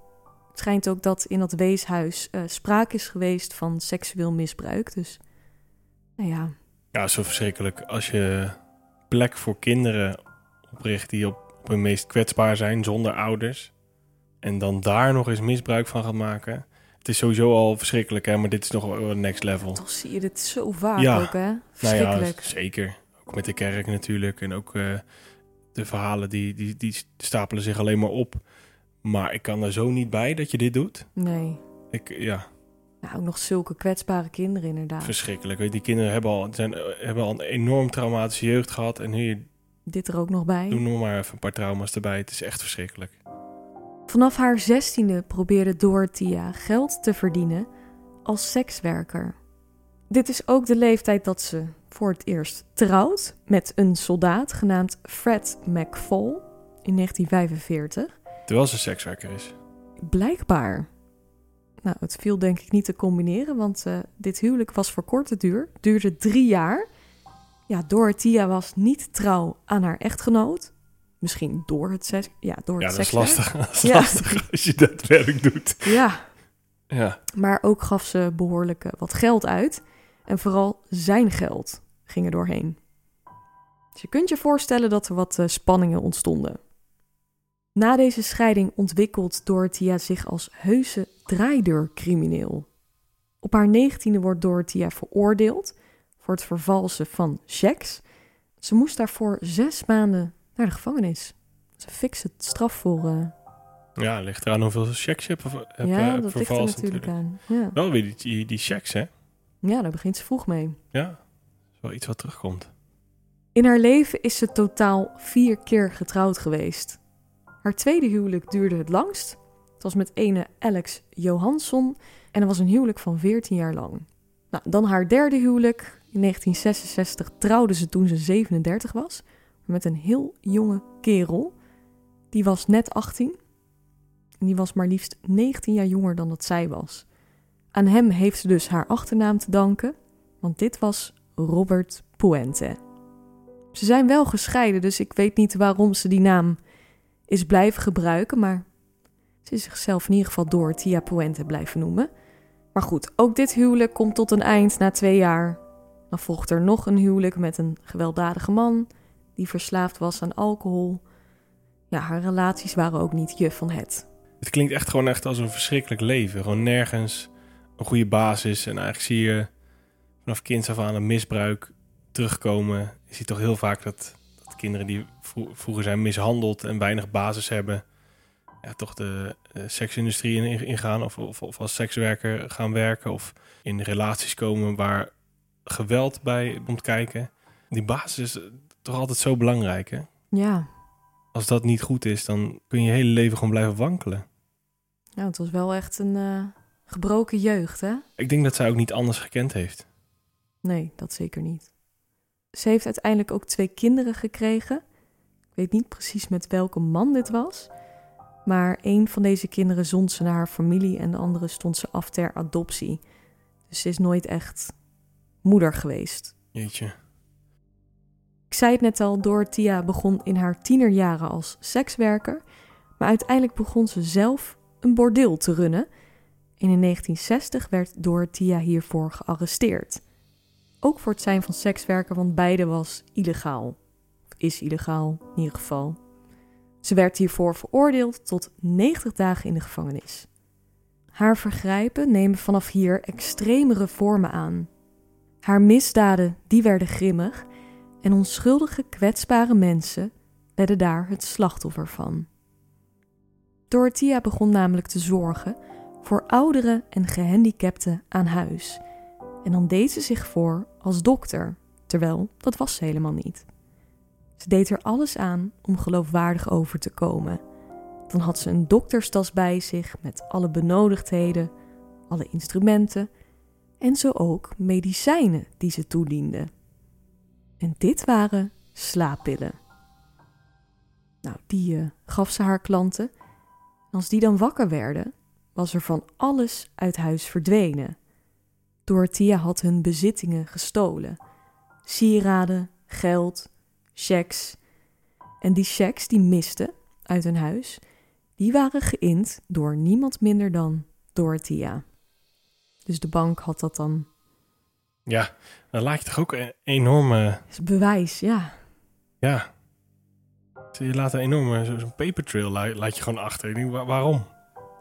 Het schijnt ook dat in dat weeshuis uh, sprake is geweest van seksueel misbruik. Dus, nou ja. Ja, zo verschrikkelijk. Als je plek voor kinderen opricht die op, op hun meest kwetsbaar zijn, zonder ouders. En dan daar nog eens misbruik van gaat maken. Het is sowieso al verschrikkelijk, hè, maar dit is nog wel next level. Toch zie je dit zo vaak ja. ook, hè? Verschrikkelijk. Nou ja, zeker. Ook met de kerk natuurlijk. En ook uh, de verhalen die, die, die stapelen zich alleen maar op. Maar ik kan er zo niet bij dat je dit doet. Nee. Ik, ja. Nou, ook nog zulke kwetsbare kinderen inderdaad. Verschrikkelijk. Weet, die kinderen hebben al, zijn, hebben al een enorm traumatische jeugd gehad. En hier... Dit er ook nog bij. Doe nog maar even een paar trauma's erbij. Het is echt verschrikkelijk. Vanaf haar zestiende probeerde Dorothea geld te verdienen als sekswerker. Dit is ook de leeftijd dat ze voor het eerst trouwt met een soldaat genaamd Fred McFall in 1945. Terwijl ze sekswerker is. Blijkbaar. Nou, het viel denk ik niet te combineren, want uh, dit huwelijk was voor korte duur, duurde drie jaar. Ja, Dorothea was niet trouw aan haar echtgenoot. Misschien door het seks. Ja, door ja, het dat is lastig. Dat is ja. lastig als je dat werk doet. Ja. ja. Maar ook gaf ze behoorlijk wat geld uit. En vooral zijn geld ging er doorheen. Dus je kunt je voorstellen dat er wat uh, spanningen ontstonden. Na deze scheiding ontwikkelt Dorothea zich als heuse draaideurcrimineel. Op haar negentiende wordt Dorothea veroordeeld voor het vervalsen van checks. Ze moest daarvoor zes maanden naar de gevangenis. Ze fixe straf voor. Uh... Ja, ligt eraan hoeveel checks je hebt, ja, dat ligt er natuurlijk, aan. Ja. Wel weer die, die, die checks, hè? Ja, daar begint ze vroeg mee. Ja, dat is wel iets wat terugkomt. In haar leven is ze totaal vier keer getrouwd geweest. Haar tweede huwelijk duurde het langst. Het was met ene Alex Johansson en dat was een huwelijk van 14 jaar lang. Nou, dan haar derde huwelijk. In 1966 trouwde ze toen ze 37 was met een heel jonge kerel. Die was net 18 en die was maar liefst 19 jaar jonger dan dat zij was. Aan hem heeft ze dus haar achternaam te danken, want dit was Robert Puente. Ze zijn wel gescheiden, dus ik weet niet waarom ze die naam is blijven gebruiken, maar ze is zichzelf in ieder geval door Tia Puente blijven noemen. Maar goed, ook dit huwelijk komt tot een eind na twee jaar. Dan volgt er nog een huwelijk met een gewelddadige man die verslaafd was aan alcohol. Ja, haar relaties waren ook niet je van het. Het klinkt echt gewoon echt als een verschrikkelijk leven. Gewoon nergens een goede basis. En eigenlijk zie je vanaf kinds af aan een misbruik terugkomen. Je ziet toch heel vaak dat, dat kinderen die vroeger zijn mishandeld en weinig basis hebben, ja, toch de seksindustrie ingaan of, of, of als sekswerker gaan werken of in relaties komen waar geweld bij komt kijken. Die basis is toch altijd zo belangrijk, hè? Ja. Als dat niet goed is, dan kun je je hele leven gewoon blijven wankelen. Nou, het was wel echt een uh, gebroken jeugd, hè? Ik denk dat zij ook niet anders gekend heeft. Nee, dat zeker niet. Ze heeft uiteindelijk ook twee kinderen gekregen. Ik weet niet precies met welke man dit was. Maar een van deze kinderen zond ze naar haar familie en de andere stond ze af ter adoptie. Dus ze is nooit echt moeder geweest. Jeetje. Ik zei het net al, Dorothea begon in haar tienerjaren als sekswerker. Maar uiteindelijk begon ze zelf een bordeel te runnen. En in 1960 werd Dorothea hiervoor gearresteerd. Ook voor het zijn van sekswerker, want beide was illegaal. Is illegaal, in ieder geval. Ze werd hiervoor veroordeeld tot 90 dagen in de gevangenis. Haar vergrijpen nemen vanaf hier extremere vormen aan. Haar misdaden, die werden grimmig en onschuldige kwetsbare mensen werden daar het slachtoffer van. Dorothea begon namelijk te zorgen voor ouderen en gehandicapten aan huis. En dan deed ze zich voor als dokter, terwijl dat was ze helemaal niet. Ze deed er alles aan om geloofwaardig over te komen. Dan had ze een dokterstas bij zich met alle benodigdheden, alle instrumenten en zo ook medicijnen die ze toediende. En dit waren slaappillen. Nou, die uh, gaf ze haar klanten. Als die dan wakker werden, was er van alles uit huis verdwenen. Dorothea had hun bezittingen gestolen: sieraden, geld, checks. En die checks die misten uit hun huis, die waren geïnd door niemand minder dan Dorothea. Dus de bank had dat dan. Ja, dan laat je toch ook een enorme. Is bewijs, ja. Ja. Je laat een enorme zo'n paper trail laat je gewoon achter. Ik denk, waarom?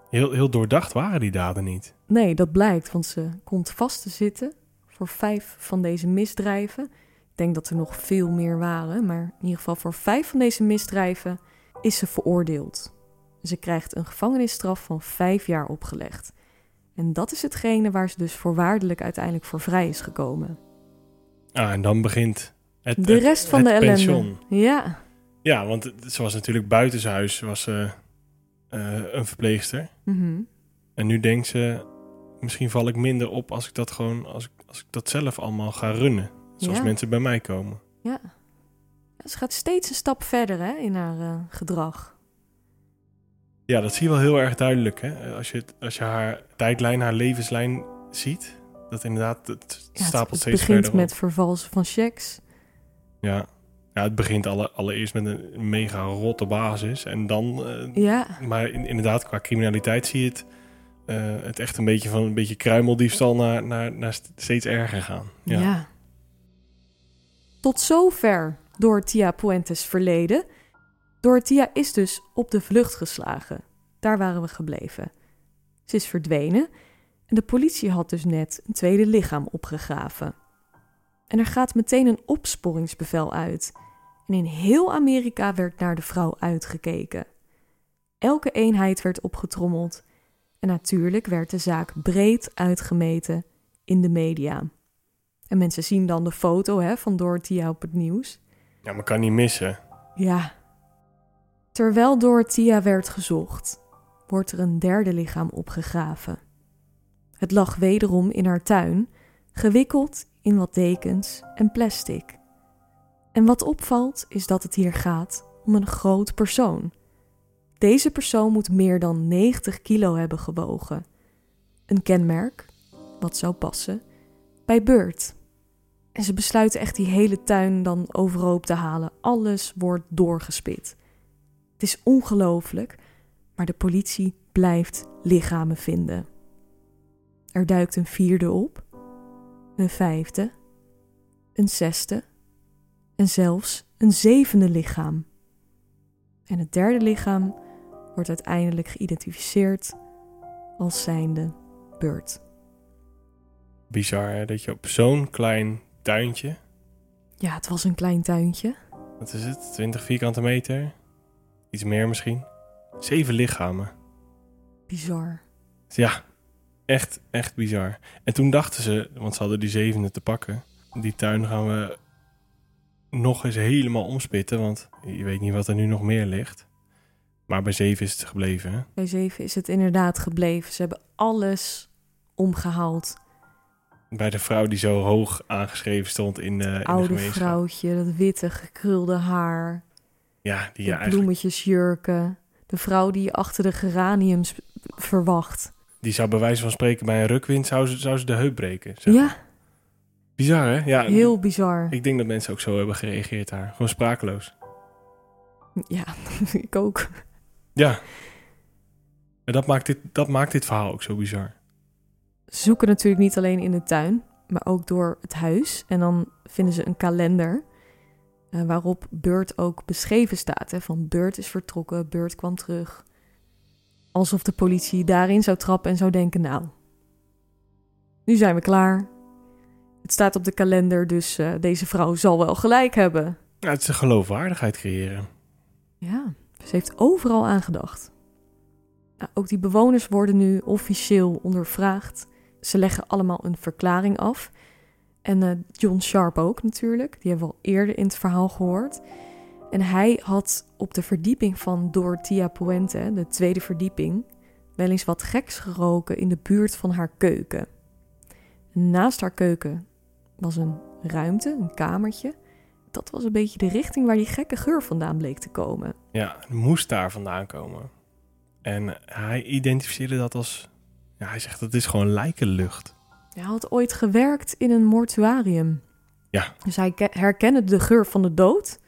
Heel, heel doordacht waren die daden niet. Nee, dat blijkt, want ze komt vast te zitten voor vijf van deze misdrijven. Ik denk dat er nog veel meer waren, maar in ieder geval voor vijf van deze misdrijven is ze veroordeeld. Ze krijgt een gevangenisstraf van vijf jaar opgelegd. En dat is hetgene waar ze dus voorwaardelijk uiteindelijk voor vrij is gekomen. Ah, en dan begint het, de rest van de ellende. Pension. Ja. Ja, want ze was natuurlijk buitenshuis, was ze uh, een verpleegster. Mhm. En nu denkt ze, misschien val ik minder op als ik dat gewoon, als ik, als ik dat zelf allemaal ga runnen. Zoals mensen bij mij komen. Ja. Ze gaat steeds een stap verder hè, in haar uh, gedrag. Ja, dat zie je wel heel erg duidelijk. Hè? Als, je, als je haar tijdlijn, haar levenslijn ziet. Dat inderdaad, het ja, stapelt het, steeds verder. Het begint met vervalsen van checks. Ja. Ja, het begint alle, allereerst met een mega rotte basis. En dan... Uh, ja. Maar in, inderdaad, qua criminaliteit zie je het... Uh, het echt een beetje van een beetje kruimeldiefstal naar, naar, naar steeds erger gaan. Ja. ja. Tot zover door Tia Puentes verleden. Dorothea is dus op de vlucht geslagen. Daar waren we gebleven. Ze is verdwenen en de politie had dus net een tweede lichaam opgegraven. En er gaat meteen een opsporingsbevel uit. En in heel Amerika werd naar de vrouw uitgekeken. Elke eenheid werd opgetrommeld en natuurlijk werd de zaak breed uitgemeten in de media. En mensen zien dan de foto hè, van Dorothea op het nieuws. Ja, maar kan niet missen. Ja, Terwijl Dorothea werd gezocht, wordt er een derde lichaam opgegraven. Het lag wederom in haar tuin, gewikkeld in wat dekens en plastic. En wat opvalt is dat het hier gaat om een groot persoon. Deze persoon moet meer dan 90 kilo hebben gewogen. Een kenmerk, wat zou passen, bij Beurt. En ze besluiten echt die hele tuin dan overhoop te halen. Alles wordt doorgespit. Het is ongelooflijk, maar de politie blijft lichamen vinden. Er duikt een vierde op, een vijfde, een zesde en zelfs een zevende lichaam. En het derde lichaam wordt uiteindelijk geïdentificeerd als zijnde Beurt. Bizar hè? dat je op zo'n klein tuintje. Ja, het was een klein tuintje. Wat is het? 20 vierkante meter? Iets meer misschien. Zeven lichamen. Bizar. Ja, echt, echt bizar. En toen dachten ze, want ze hadden die zevende te pakken. Die tuin gaan we nog eens helemaal omspitten, want je weet niet wat er nu nog meer ligt. Maar bij zeven is het gebleven. Hè? Bij zeven is het inderdaad gebleven. Ze hebben alles omgehaald. Bij de vrouw die zo hoog aangeschreven stond in de, in Oude de vrouwtje, dat witte gekrulde haar. Ja, die de bloemetjesjurken. De vrouw die je achter de geraniums verwacht. Die zou bij wijze van spreken bij een rukwind zou ze, zou ze de heup breken. Zeg Ja, Bizar, hè? Ja, heel bizar. Ik denk dat mensen ook zo hebben gereageerd daar. Gewoon sprakeloos. Ja, ik ook. Ja. En dat maakt dit, dat maakt dit verhaal ook zo bizar. Ze zoeken natuurlijk niet alleen in de tuin, maar ook door het huis. En dan vinden ze een kalender waarop Beurt ook beschreven staat. Hè, van Beurt is vertrokken, Beurt kwam terug. Alsof de politie daarin zou trappen en zou denken, nou, nu zijn we klaar. Het staat op de kalender, dus uh, deze vrouw zal wel gelijk hebben. Ja, het is een geloofwaardigheid creëren. Ja, ze heeft overal aan gedacht. Nou, ook die bewoners worden nu officieel ondervraagd. Ze leggen allemaal een verklaring af. En eh, John Sharp ook natuurlijk, die hebben we al eerder in het verhaal gehoord. En hij had op de verdieping van Dorothea Puente, de tweede verdieping, wel eens wat geks geroken in de buurt van haar keuken. Naast haar keuken was een ruimte, een kamertje. Dat was een beetje de richting waar die gekke geur vandaan bleek te komen. Ja, het moest daar vandaan komen. En hij identificeerde dat als... Ja, hij zegt dat is gewoon lijkenlucht. Hij had ooit gewerkt in een mortuarium. Ja. Dus hij ke- herkende de geur van de dood.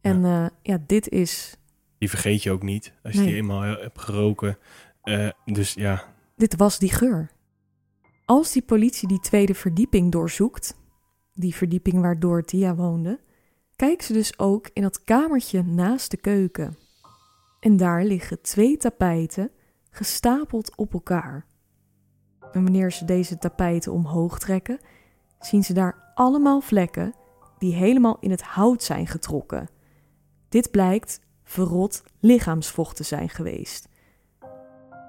En ja, ja dit is... Die vergeet je ook niet als je die eenmaal hebt geroken. Eh, dus ja, Dit was die geur. Als die politie die tweede verdieping doorzoekt, die verdieping waar Dorothea woonde, kijken ze dus ook in dat kamertje naast de keuken. En daar liggen twee tapijten gestapeld op elkaar. En wanneer ze deze tapijten omhoog trekken, zien ze daar allemaal vlekken die helemaal in het hout zijn getrokken. Dit blijkt verrot lichaamsvocht te zijn geweest.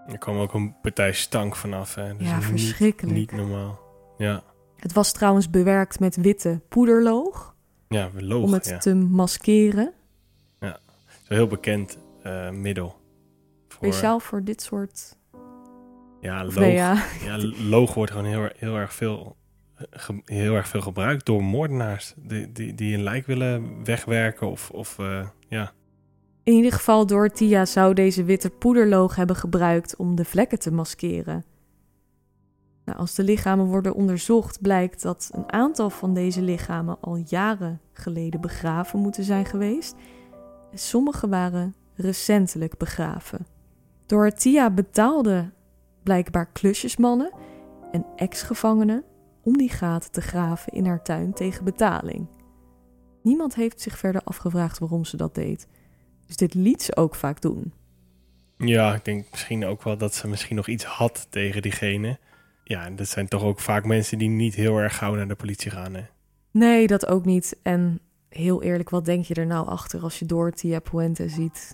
er kwam ook een partij stank vanaf. Hè. Dus Ja, niet- verschrikkelijk. Niet normaal. Ja, Het was trouwens bewerkt met witte poederloog ja logen. om het ja. te maskeren. Een heel bekend eh, middel. Voor, Speciaal voor dit soort. Ja, loog. nee, ja. Ja, loog wordt gewoon heel, heel, erg veel, eh, heel erg veel gebruikt door moordenaars. Die, die, die een lijk willen wegwerken of, of eh, ja. In ieder geval, Dorothea zou deze witte poederloog hebben gebruikt om de vlekken te maskeren. Nou, als de lichamen worden onderzocht, blijkt dat een aantal van deze lichamen al jaren geleden begraven moeten zijn geweest. Sommige waren recentelijk begraven. Dorothea betaalde blijkbaar klusjesmannen en ex-gevangenen om die gaten te graven in haar tuin tegen betaling. Niemand heeft zich verder afgevraagd waarom ze dat deed. Dus dit liet ze ook vaak doen. Ja, ik denk misschien ook wel dat ze misschien nog iets had tegen diegene. Ja, en dat zijn toch ook vaak mensen die niet heel erg gauw naar de politie gaan. Hè? Nee, dat ook niet. En heel eerlijk, wat denk je er nou achter als je Dorothea Puente ziet?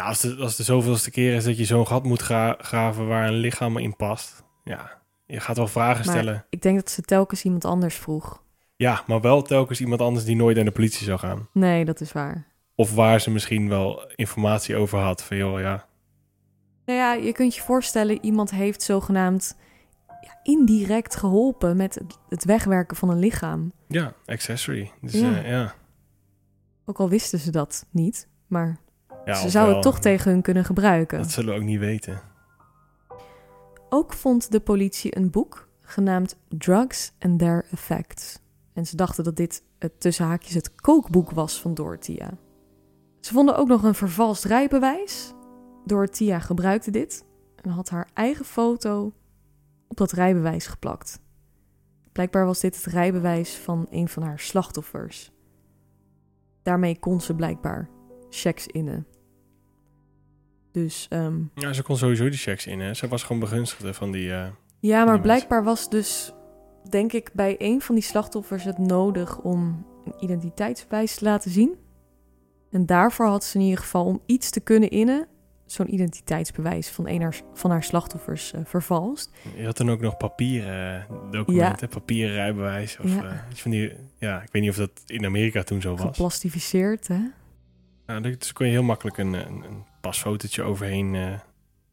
Ja, als de, als de zoveelste keer is dat je zo'n gat moet gra- graven waar een lichaam in past. Ja, je gaat wel vragen Maar- stellen. Ik denk dat ze telkens iemand anders vroeg. Ja, maar wel telkens iemand anders die nooit naar de politie zou gaan. Nee, dat is waar. Of waar ze misschien wel informatie over had. Van joh, ja, Nou ja, je kunt je voorstellen, iemand heeft zogenaamd ja, indirect geholpen met het, wegwerken van een lichaam. ja accessory. Dus Ja. ja, ja. Ook al wisten ze dat niet, maar ja ze zouden het toch tegen hun kunnen gebruiken. Dat zullen we ook niet weten. Ook vond de politie een boek genaamd Drugs and Their Effects. En ze dachten dat dit het tussen haakjes het kookboek was van Dorothea. Ze vonden ook nog een vervalst rijbewijs. Dorothea gebruikte dit en had haar eigen foto op dat rijbewijs geplakt. Blijkbaar was dit het rijbewijs van een van haar slachtoffers. Daarmee kon ze blijkbaar checks innen. Dus ehm, Ja, ze kon sowieso die checks in. Hè. Ze was gewoon begunstigde van die... eh, Ja, maar blijkbaar was dus, denk ik, bij een van die slachtoffers het nodig om een identiteitsbewijs te laten zien. En daarvoor had ze in ieder geval, om iets te kunnen innen, zo'n identiteitsbewijs van een haar- van haar slachtoffers eh, vervalst. Je had dan ook nog papieren eh, documenten, papieren rijbewijs. Of, Ja. iets van die, ja, ik weet niet of dat in Amerika toen zo was. Geplastificeerd, hè? Nou, dus kon je heel makkelijk een, een, een pasfotootje overheen eh,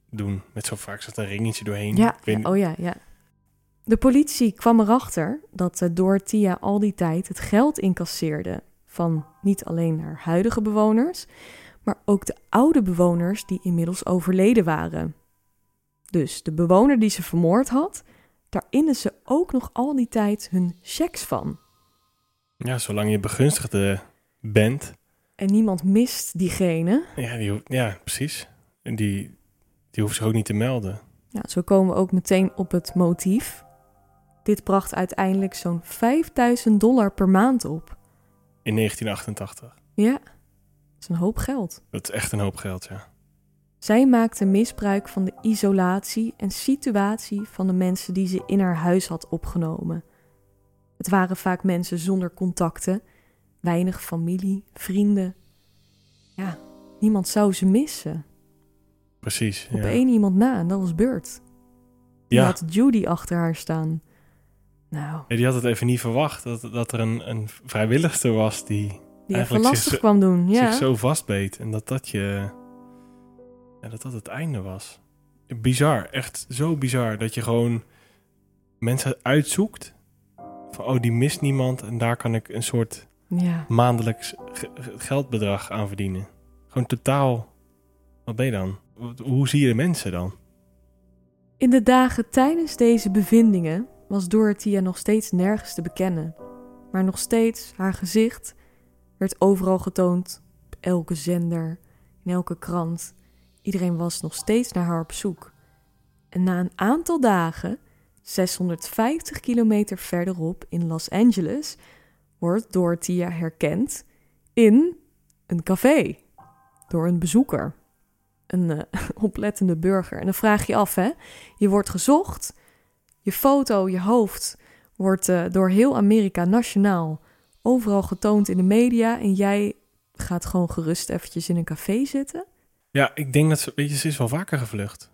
doen. Met zo vaak zat een ringetje doorheen. Ja, weet oh ja, ja. De politie kwam erachter dat eh, Dorothea al die tijd het geld incasseerde van niet alleen haar huidige bewoners, maar ook de oude bewoners die inmiddels overleden waren. Dus de bewoner die ze vermoord had, daar inden ze ook nog al die tijd hun checks van. Ja, zolang je begunstigde bent. En niemand mist diegene. Ja, die, ja precies. En die, die hoeft zich ook niet te melden. Ja, zo komen we ook meteen op het motief. Dit bracht uiteindelijk zo'n 5000 dollar per maand op. In 1988. Ja, dat is een hoop geld. Dat is echt een hoop geld, ja. Zij maakte misbruik van de isolatie en situatie van de mensen die ze in haar huis had opgenomen. Het waren vaak mensen zonder contacten, weinig familie, vrienden. Ja, niemand zou ze missen. precies. Op ja. één iemand na en dat was Burt. Die Ja. had Judy achter haar staan. Nou, Ja, die had het even niet verwacht dat, dat er een, een vrijwilligster was die die Eigenlijk zich lastig zo- kwam doen. Ja. zich zo vastbeet. En dat dat je. Ja, dat dat het einde was. Bizar, echt zo bizar dat je gewoon mensen uitzoekt. Van oh, die mist niemand en daar kan ik een soort ja. maandelijks ge- ge- geldbedrag aan verdienen. Gewoon totaal. Wat ben je dan? Hoe zie je de mensen dan? In de dagen tijdens deze bevindingen was Dorothea nog steeds nergens te bekennen. Maar nog steeds, haar gezicht werd overal getoond, op elke zender, in elke krant. Iedereen was nog steeds naar haar op zoek. En na een aantal dagen, 650 kilometer verderop in Los Angeles, wordt Dorothea herkend in een café door een bezoeker. Een eh, oplettende burger. En dan vraag je af, hè? Je wordt gezocht, je foto, je hoofd wordt eh, door heel Amerika nationaal overal getoond in de media en jij gaat gewoon gerust eventjes in een café zitten. Ja, ik denk dat ze. Weet je, ze is wel vaker gevlucht.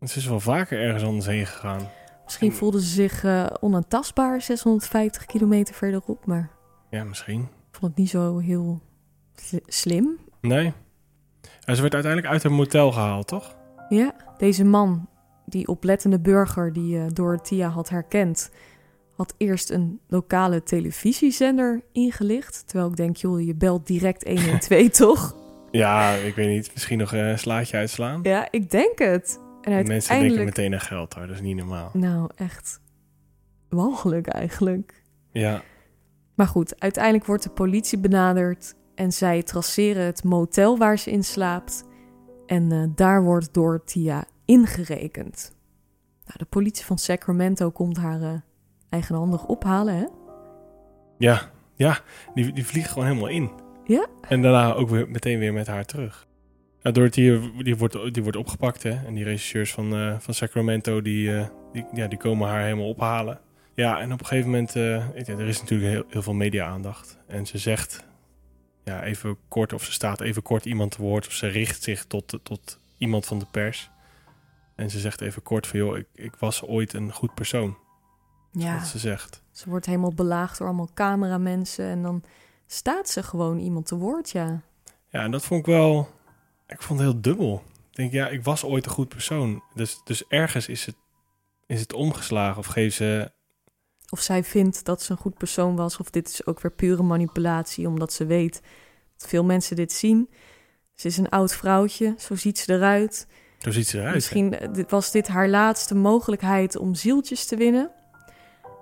Ze is wel vaker ergens anders heen gegaan. Misschien voelde ze zich eh, onaantastbaar 650 kilometer verderop, maar Ja, misschien. ik vond het niet zo heel sli- slim. Nee. En ze werd uiteindelijk uit een motel gehaald, toch? Ja, deze man, die oplettende burger die eh Dorothea had herkend, had eerst een lokale televisiezender ingelicht. Terwijl ik denk, joh, je belt direct 112, toch? Ja, ik weet niet. Misschien nog een slaatje uitslaan. Ja, ik denk het. En Mensen denken uiteindelijk... meteen aan geld, hoor. Dat is niet normaal. Nou, echt walgelijk eigenlijk. Ja, Maar goed, uiteindelijk wordt de politie benaderd en zij traceren het motel waar ze in slaapt. En eh, daar wordt Dorothea ingerekend. Nou, de politie van Sacramento komt haar eh, eigenhandig ophalen, hè? ja, ja. Die, die vliegt gewoon helemaal in. Ja. En daarna ook weer meteen weer met haar terug. Ja, Dorothy, die wordt, die wordt opgepakt, hè. En die regisseurs van, eh, van Sacramento, die, eh, die, ja, die komen haar helemaal ophalen. Ja, en op een gegeven moment... eh, er is natuurlijk heel, heel veel media-aandacht. En ze zegt, ja, even kort... Of ze staat even kort iemand te woord. Of ze richt zich tot, tot iemand van de pers. En ze zegt even kort van... joh, ik, ik was ooit een goed persoon. Ja, Wat ze zegt. ze wordt helemaal belaagd door allemaal cameramensen en dan staat ze gewoon iemand te woord, ja. Ja, en dat vond ik wel... Ik vond het heel dubbel. Ik denk, ja, ik was ooit een goed persoon. Dus, dus ergens is het, is het omgeslagen. Of geeft ze... Of zij vindt dat ze een goed persoon was, of dit is ook weer pure manipulatie, omdat ze weet dat veel mensen dit zien. Ze is een oud vrouwtje, zo ziet ze eruit. Zo ziet ze eruit. Misschien eh, was dit haar laatste mogelijkheid om zieltjes te winnen.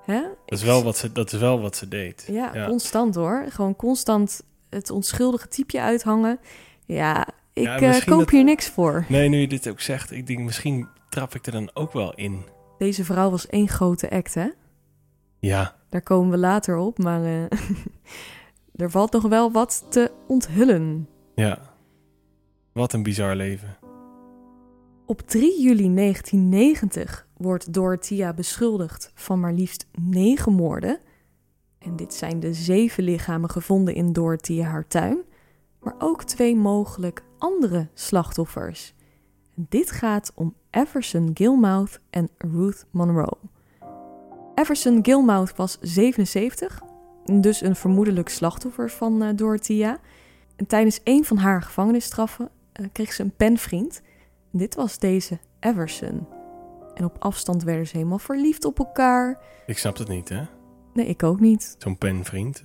Hè? Dat is, wel wat ze, dat is wel wat ze deed. Ja, Ja. constant hoor. Gewoon constant het onschuldige typeje uithangen. Ja, ik Ja, eh, koop dat- hier niks voor. Nee, nu je dit ook zegt, ik denk misschien trap ik er dan ook wel in. Deze vrouw was één grote act, hè? Ja, Daar komen we later op, maar eh, er valt nog wel wat te onthullen. ja. Wat een bizar leven. Op 3 juli 1990 wordt Dorothea beschuldigd van maar liefst negen moorden. En dit zijn de zeven lichamen gevonden in Dorothea haar tuin, maar ook twee mogelijk andere slachtoffers. Dit gaat om Everson Gilmouth en Ruth Monroe. Everson Gilmouth was 77, dus een vermoedelijk slachtoffer van eh, Dorothea. En tijdens een van haar gevangenisstraffen eh, kreeg ze een penvriend. Dit was deze Everson. En op afstand werden ze helemaal verliefd op elkaar. Ik snap het niet, hè? Nee, ik ook niet. Zo'n penvriend.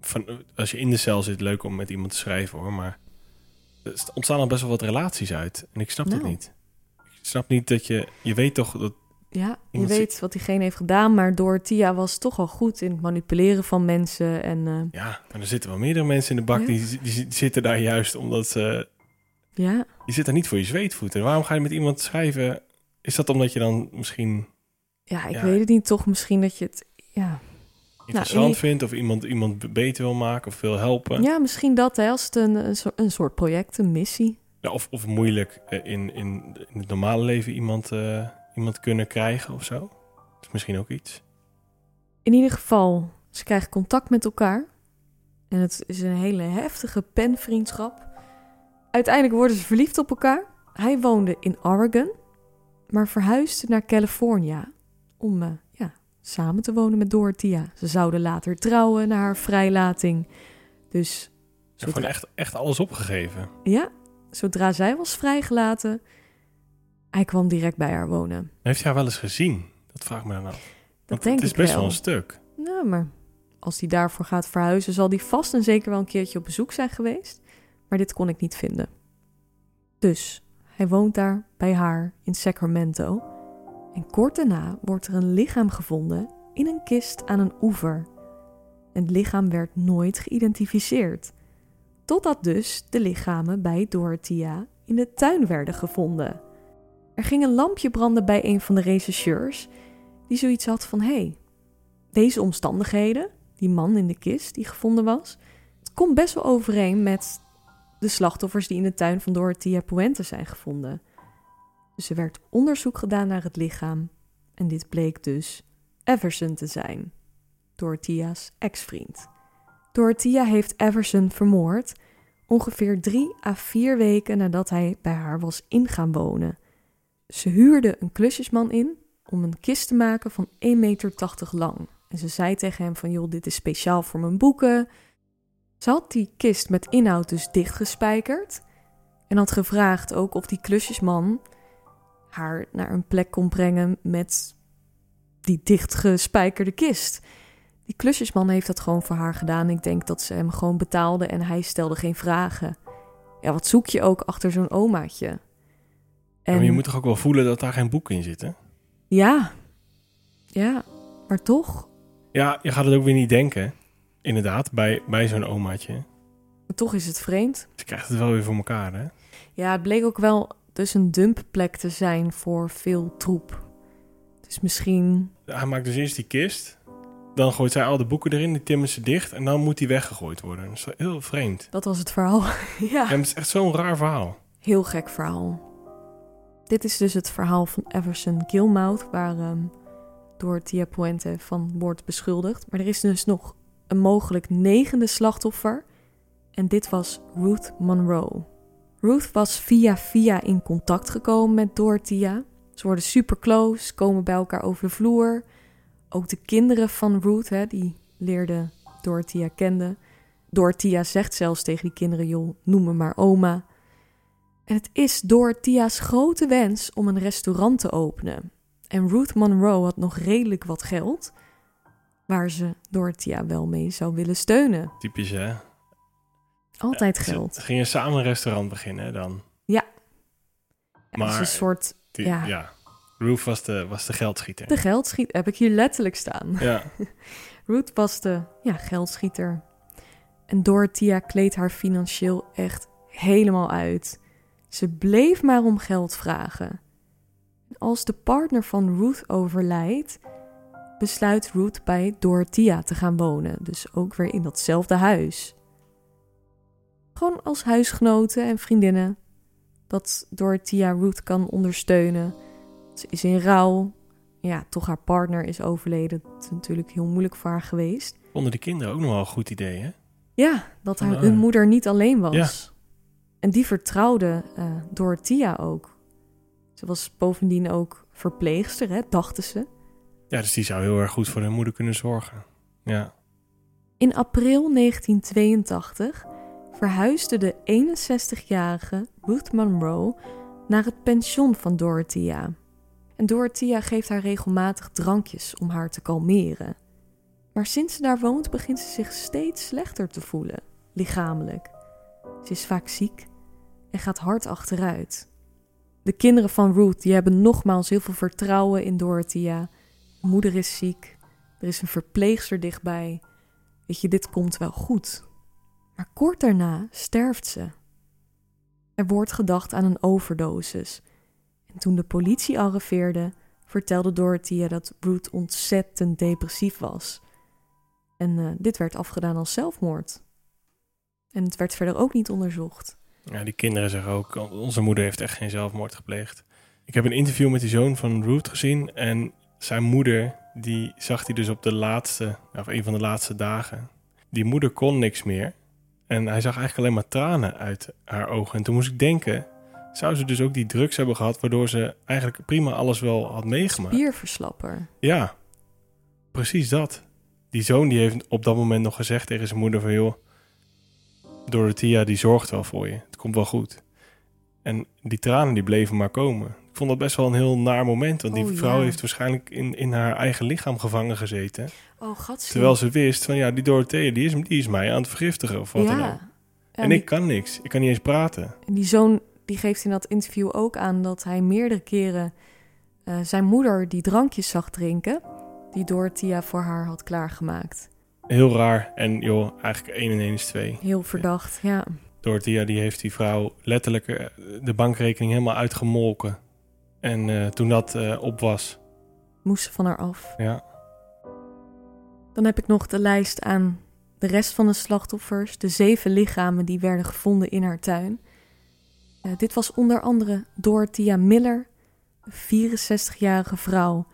Van, als je in de cel zit, leuk om met iemand te schrijven, hoor. Maar er ontstaan al best wel wat relaties uit. En ik snap het Nou. niet. Ik snap niet dat je... Je weet toch dat... Ja, je weet wat diegene heeft gedaan, maar Dorothea was toch al goed in het manipuleren van mensen. En eh, Ja, maar er zitten wel meerdere mensen in de bak... Ja. Die, die, die zitten daar juist omdat ze... ja, Je zit daar niet voor je zweetvoeten. Waarom ga je met iemand schrijven? Is dat omdat je dan misschien ja, ik Ja. weet het niet. Toch misschien dat je het... Ja, interessant in- vindt... of iemand, iemand beter wil maken of wil helpen? ja misschien dat, hè, als het een, een, soort, een soort project, een missie. Ja, of, of moeilijk eh, in, in, in het normale leven iemand, eh, iemand kunnen krijgen of zo. Dat is misschien ook iets. In ieder geval, ze krijgen contact met elkaar. En het is een hele heftige penvriendschap. Uiteindelijk worden ze verliefd op elkaar. Hij woonde in Oregon, maar verhuisde naar California om eh, samen te wonen met Dorothea. Ze zouden later trouwen na haar vrijlating. Dus Ze heeft gewoon echt, echt alles opgegeven. ja, zodra zij was vrijgelaten, hij kwam direct bij haar wonen. Heeft hij haar wel eens gezien? Dat vraag ik me dan af. Dat denk het is ik best wel een stuk. Nou, maar als hij daarvoor gaat verhuizen, zal hij vast en zeker wel een keertje op bezoek zijn geweest. Maar dit kon ik niet vinden. Dus hij woont daar bij haar in Sacramento. En kort daarna wordt er een lichaam gevonden in een kist aan een oever. Het lichaam werd nooit geïdentificeerd. Totdat dus de lichamen bij Dorothea in de tuin werden gevonden. Er ging een lampje branden bij een van de rechercheurs, die zoiets had van: hé, hey, deze omstandigheden, die man in de kist die gevonden was, het komt best wel overeen met de slachtoffers die in de tuin van Dorothea Puente zijn gevonden. Dus er werd onderzoek gedaan naar het lichaam en dit bleek dus Everson te zijn, Dorothea's ex-vriend. Dorothea heeft Everson vermoord ongeveer drie à vier weken nadat hij bij haar was ingaan wonen. Ze huurde een klusjesman in om een kist te maken van 1,80 meter lang. En ze zei tegen hem van, joh, dit is speciaal voor mijn boeken. Ze had die kist met inhoud dus dichtgespijkerd. En had gevraagd ook of die klusjesman haar naar een plek kon brengen met die dichtgespijkerde kist. Die klusjesman heeft dat gewoon voor haar gedaan. Ik denk dat ze hem gewoon betaalde en hij stelde geen vragen. Ja, wat zoek je ook achter zo'n omaatje? Maar je moet toch ook wel voelen dat daar geen boeken in zitten? Ja, ja, maar toch, Ja, je gaat het ook weer niet denken. Inderdaad, bij, bij zo'n omaatje. maar toch is het vreemd. Ze krijgt het wel weer voor elkaar, hè? Ja, het bleek ook wel dus een dumpplek te zijn voor veel troep. Dus misschien, Hij maakt dus eerst die kist. Dan gooit zij al de boeken erin, die timmen ze dicht. En dan moet die weggegooid worden. Dat is wel heel vreemd. dat was het verhaal. ja, maar het is echt zo'n raar verhaal. heel gek verhaal. Dit is dus het verhaal van Everson Gilmouth, waar ehm, Dorothea Puente van wordt beschuldigd. Maar er is dus nog een mogelijk negende slachtoffer. En dit was Ruth Monroe. Ruth was via via in contact gekomen met Dorothea. Ze worden super close, komen bij elkaar over de vloer. Ook de kinderen van Ruth, hè, die leerden Dorothea kenden. Dorothea zegt zelfs tegen die kinderen, joh, noem me maar oma. En het is Dorothea's grote wens om een restaurant te openen. En Ruth Monroe had nog redelijk wat geld, waar ze Dorothea wel mee zou willen steunen. Typisch, hè? Altijd Ze geld. gingen samen een restaurant beginnen hè, dan. Ja, het is maar- een soort Die- Ja. ja. Ruth was de, was de geldschieter. de geldschiet, heb ik hier letterlijk staan. Ja. Ruth was de ja, geldschieter. En Dorothea kleedt haar financieel echt helemaal uit. Ze bleef maar om geld vragen. En als de partner van Ruth overlijdt, besluit Ruth bij Dorothea te gaan wonen. Dus ook weer in datzelfde huis. Gewoon als huisgenoten en vriendinnen. Dat Dorothea Ruth kan ondersteunen. Ze is in rouw. Ja, toch haar partner is overleden. Het is natuurlijk heel moeilijk voor haar geweest. Vonden de kinderen ook nog wel een goed idee, hè? Ja, dat haar, Ah. hun moeder niet alleen was. Ja. En die vertrouwde eh Dorothea ook. Ze was bovendien ook verpleegster, hè, dachten ze. Ja, dus die zou heel erg goed voor hun moeder kunnen zorgen. Ja. In april 1982 verhuisde de 61-jarige Ruth Monroe naar het pension van Dorothea. En Dorothea geeft haar regelmatig drankjes om haar te kalmeren. Maar sinds ze daar woont begint ze zich steeds slechter te voelen, lichamelijk. Ze is vaak ziek en gaat hard achteruit. De kinderen van Ruth die hebben nogmaals heel veel vertrouwen in Dorothea. Moeder is ziek, er is een verpleegster dichtbij. Weet je, dit komt wel goed. Maar kort daarna sterft ze. Er wordt gedacht aan een overdosis. En toen de politie arriveerde, vertelde Dorothea dat Ruth ontzettend depressief was. En eh, dit werd afgedaan als zelfmoord. En het werd verder ook niet onderzocht. ja, die kinderen zeggen ook, onze moeder heeft echt geen zelfmoord gepleegd. Ik heb een interview met die zoon van Ruth gezien. En zijn moeder, die zag hij dus op de laatste, of een van de laatste dagen. Die moeder kon niks meer. En hij zag eigenlijk alleen maar tranen uit haar ogen. En toen moest ik denken, zou ze dus ook die drugs hebben gehad, waardoor ze eigenlijk prima alles wel had meegemaakt. Spierverslapper. Ja, precies dat. Die zoon die heeft op dat moment nog gezegd tegen zijn moeder van... joh, Dorothea die zorgt wel voor je. Het komt wel goed. En die tranen die bleven maar komen. Vond dat best wel een heel naar moment. Want die Oh, vrouw ja. heeft waarschijnlijk in, in haar eigen lichaam gevangen gezeten. Oh, gatsie. Terwijl ze wist van ja, die Dorothea die is, die is mij aan het vergiftigen of wat dan ook. ja. En die, ik kan niks. Ik kan niet eens praten. en die zoon die geeft in dat interview ook aan dat hij meerdere keren eh, zijn moeder die drankjes zag drinken, die Dorothea voor haar had klaargemaakt. Heel raar. En joh, eigenlijk 1 en 1 is 2. Heel verdacht, ja. Dorothea die heeft die vrouw letterlijk eh, de bankrekening helemaal uitgemolken. En eh, toen dat eh, op was, Moest ze van haar af. ja, Dan heb ik nog de lijst aan de rest van de slachtoffers, de zeven lichamen die werden gevonden in haar tuin. Eh, dit was onder andere Dorothea Miller, een 64-jarige vrouw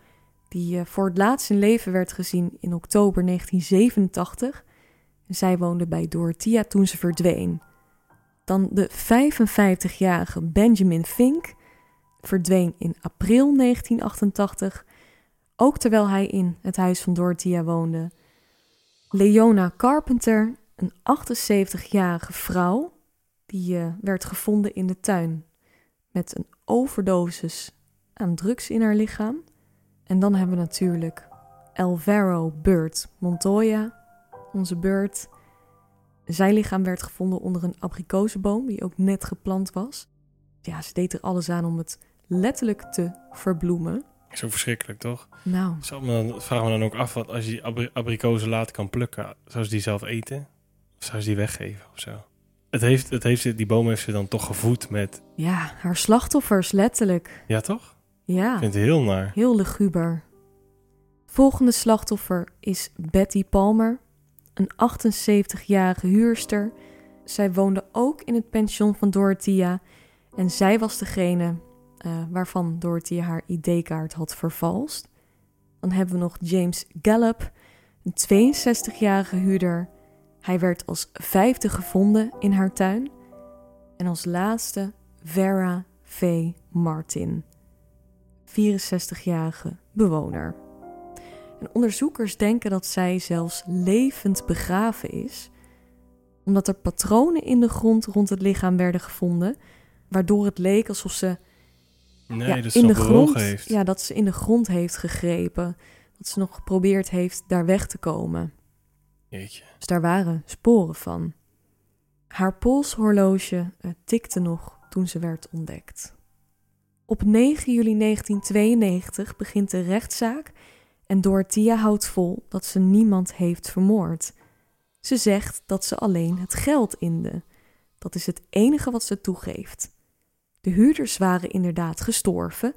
die voor het laatst in leven werd gezien in oktober 1987. En zij woonde bij Dorothea toen ze verdween. Dan de 55-jarige Benjamin Fink verdween in april 1988 ook terwijl hij in het huis van Dorothea woonde. Leona Carpenter, een 78-jarige vrouw, die eh, werd gevonden in de tuin met een overdosis aan drugs in haar lichaam. En dan hebben we natuurlijk Alvaro Bird Montoya, onze Bird. Zijn lichaam werd gevonden onder een abrikozenboom die ook net geplant was. Ja, ze deed er alles aan om het letterlijk te verbloemen. zo verschrikkelijk toch? Nou, Zou me dan, vraag me dan ook af, wat als je die abri- abrikozen later kan plukken, zou ze die zelf eten? Of zou ze die weggeven of zo? Het heeft, het heeft, ze- die boom heeft ze dan toch gevoed met, Ja, haar slachtoffers, letterlijk. ja toch? Ja, Ik vind het heel naar. heel luguber. Volgende slachtoffer is Betty Palmer, een 78-jarige huurster. Zij woonde ook in het pension van Dorothea en zij was degene eh, waarvan Dorothea haar ID-kaart had vervalst. Dan hebben we nog James Gallup, een 62-jarige huurder. Hij werd als vijfde gevonden in haar tuin. En als laatste Vera V. Martin, 64-jarige bewoner. En onderzoekers denken dat zij zelfs levend begraven is, omdat er patronen in de grond rond het lichaam werden gevonden, waardoor het leek alsof ze Nee, ja, dat ze in de grond, heeft. ja, dat ze in de grond heeft gegrepen, dat ze nog geprobeerd heeft daar weg te komen. Jeetje. Dus daar waren sporen van. Haar polshorloge eh, tikte nog toen ze werd ontdekt. Op 9 juli 1992 begint de rechtszaak en Dorothea houdt vol dat ze niemand heeft vermoord. Ze zegt dat ze alleen het geld inde. Dat is het enige wat ze toegeeft. De huurders waren inderdaad gestorven,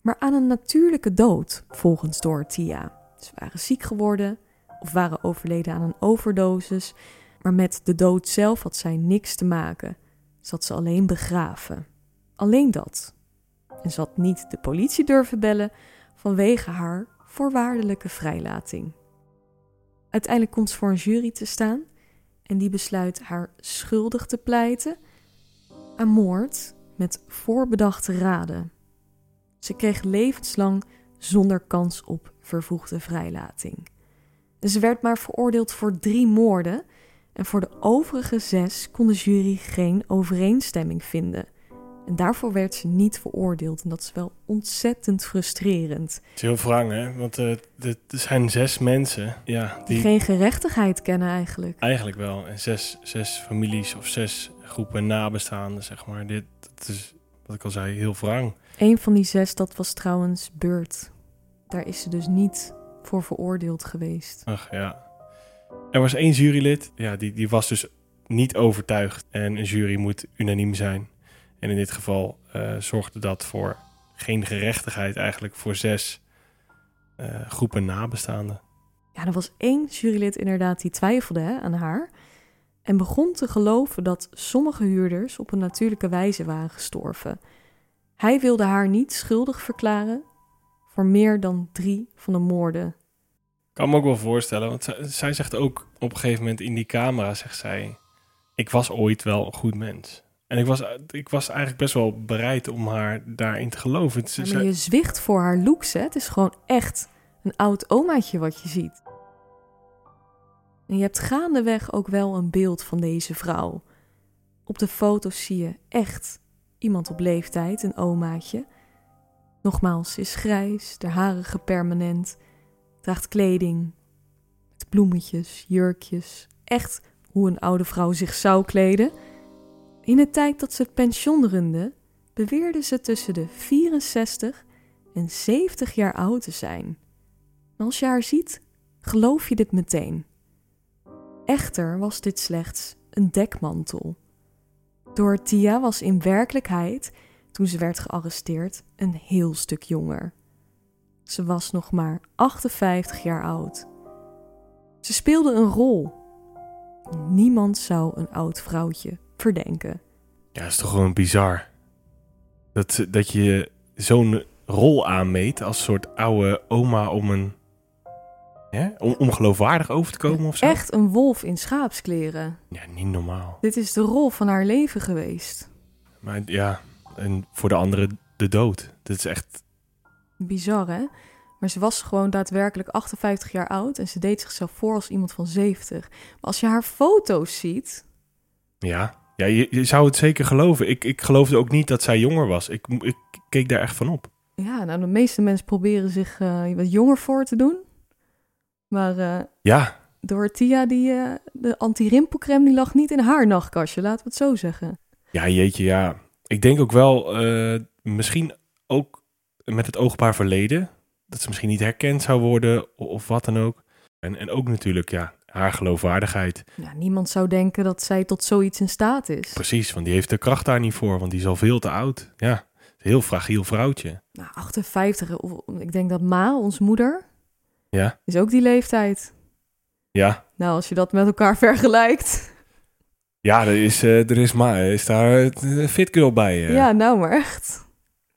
maar aan een natuurlijke dood, volgens Dorothea. Ze waren ziek geworden of waren overleden aan een overdosis, maar met de dood zelf had zij niks te maken. Ze had ze alleen begraven. Alleen dat. En ze had niet de politie durven bellen vanwege haar voorwaardelijke vrijlating. Uiteindelijk komt ze voor een jury te staan en die besluit haar schuldig te pleiten aan moord met voorbedachte raden. Ze kreeg levenslang zonder kans op vervoegde vrijlating. En Ze werd maar veroordeeld voor drie moorden en voor de overige zes kon de jury geen overeenstemming vinden. En daarvoor werd ze niet veroordeeld en dat is wel ontzettend frustrerend. Het is heel wrang, hè? Want het er zijn zes mensen, ja, Die die geen gerechtigheid kennen eigenlijk. eigenlijk wel. En zes, zes families of zes groepen nabestaanden, zeg maar. Dit dat is, wat ik al zei, heel wrang. Een van die zes, dat was trouwens Beurt. Daar is ze dus niet voor veroordeeld geweest. Ach ja. Er was één jurylid, ja, die, die was dus niet overtuigd. En een jury moet unaniem zijn. En in dit geval eh, zorgde dat voor geen gerechtigheid eigenlijk voor zes eh, groepen nabestaanden. Ja, er was één jurylid inderdaad die twijfelde hè, aan haar. En begon te geloven dat sommige huurders op een natuurlijke wijze waren gestorven. Hij wilde haar niet schuldig verklaren voor meer dan drie van de moorden. Ik kan me ook wel voorstellen, want zij, zij zegt ook op een gegeven moment in die camera, zegt zij... Ik was ooit wel een goed mens. En ik was, ik was eigenlijk best wel bereid om haar daarin te geloven. Ja, maar je zwicht voor haar looks, hè? Het is gewoon echt een oud omaatje wat je ziet. En je hebt gaandeweg ook wel een beeld van deze vrouw. Op de foto's zie je echt iemand op leeftijd, een omaatje. Nogmaals, ze is grijs, de haren gepermanent, draagt kleding met bloemetjes, jurkjes. Echt hoe een oude vrouw zich zou kleden. In de tijd dat ze het pension runde, beweerde ze tussen de 64 en 70 jaar oud te zijn. Als je haar ziet, geloof je dit meteen. Echter was dit slechts een dekmantel. Dorothea was in werkelijkheid, toen ze werd gearresteerd, een heel stuk jonger. Ze was nog maar 58 jaar oud. Ze speelde een rol. Niemand zou een oud vrouwtje verdenken. Ja, dat is toch gewoon bizar. Dat, dat je zo'n rol aanmeet als soort oude oma om een... Hè? Om, om geloofwaardig over te komen of zo? Echt een wolf in schaapskleren. Ja, niet normaal. Dit is de rol van haar leven geweest. Maar ja, en voor de anderen de dood. Dat is echt... Bizar, hè? Maar ze was gewoon daadwerkelijk 58 jaar oud en ze deed zichzelf voor als iemand van 70. Maar als je haar foto's ziet, Ja, ja je, je zou het zeker geloven. Ik, ik geloofde ook niet dat zij jonger was. Ik, ik keek daar echt van op. ja, nou, de meeste mensen proberen zich eh, wat jonger voor te doen. Maar eh Ja, Dorothea, die, eh, de anti-rimpelcreme, die lag niet in haar nachtkastje, laten we het zo zeggen. ja jeetje, ja. Ik denk ook wel, eh, misschien ook met het oog op haar verleden. Dat ze misschien niet herkend zou worden of wat dan ook. En, en ook natuurlijk, ja, haar geloofwaardigheid. Ja, niemand zou denken dat zij tot zoiets in staat is. Precies, want die heeft de kracht daar niet voor, want die is al veel te oud. Ja, heel fragiel vrouwtje. Nou, 58, of, ik denk dat Ma, ons moeder, Ja, is ook die leeftijd. ja. Nou, als je dat met elkaar vergelijkt. Ja, er is, eh, er is maar, is daar een fit girl bij. eh. Ja, nou maar echt.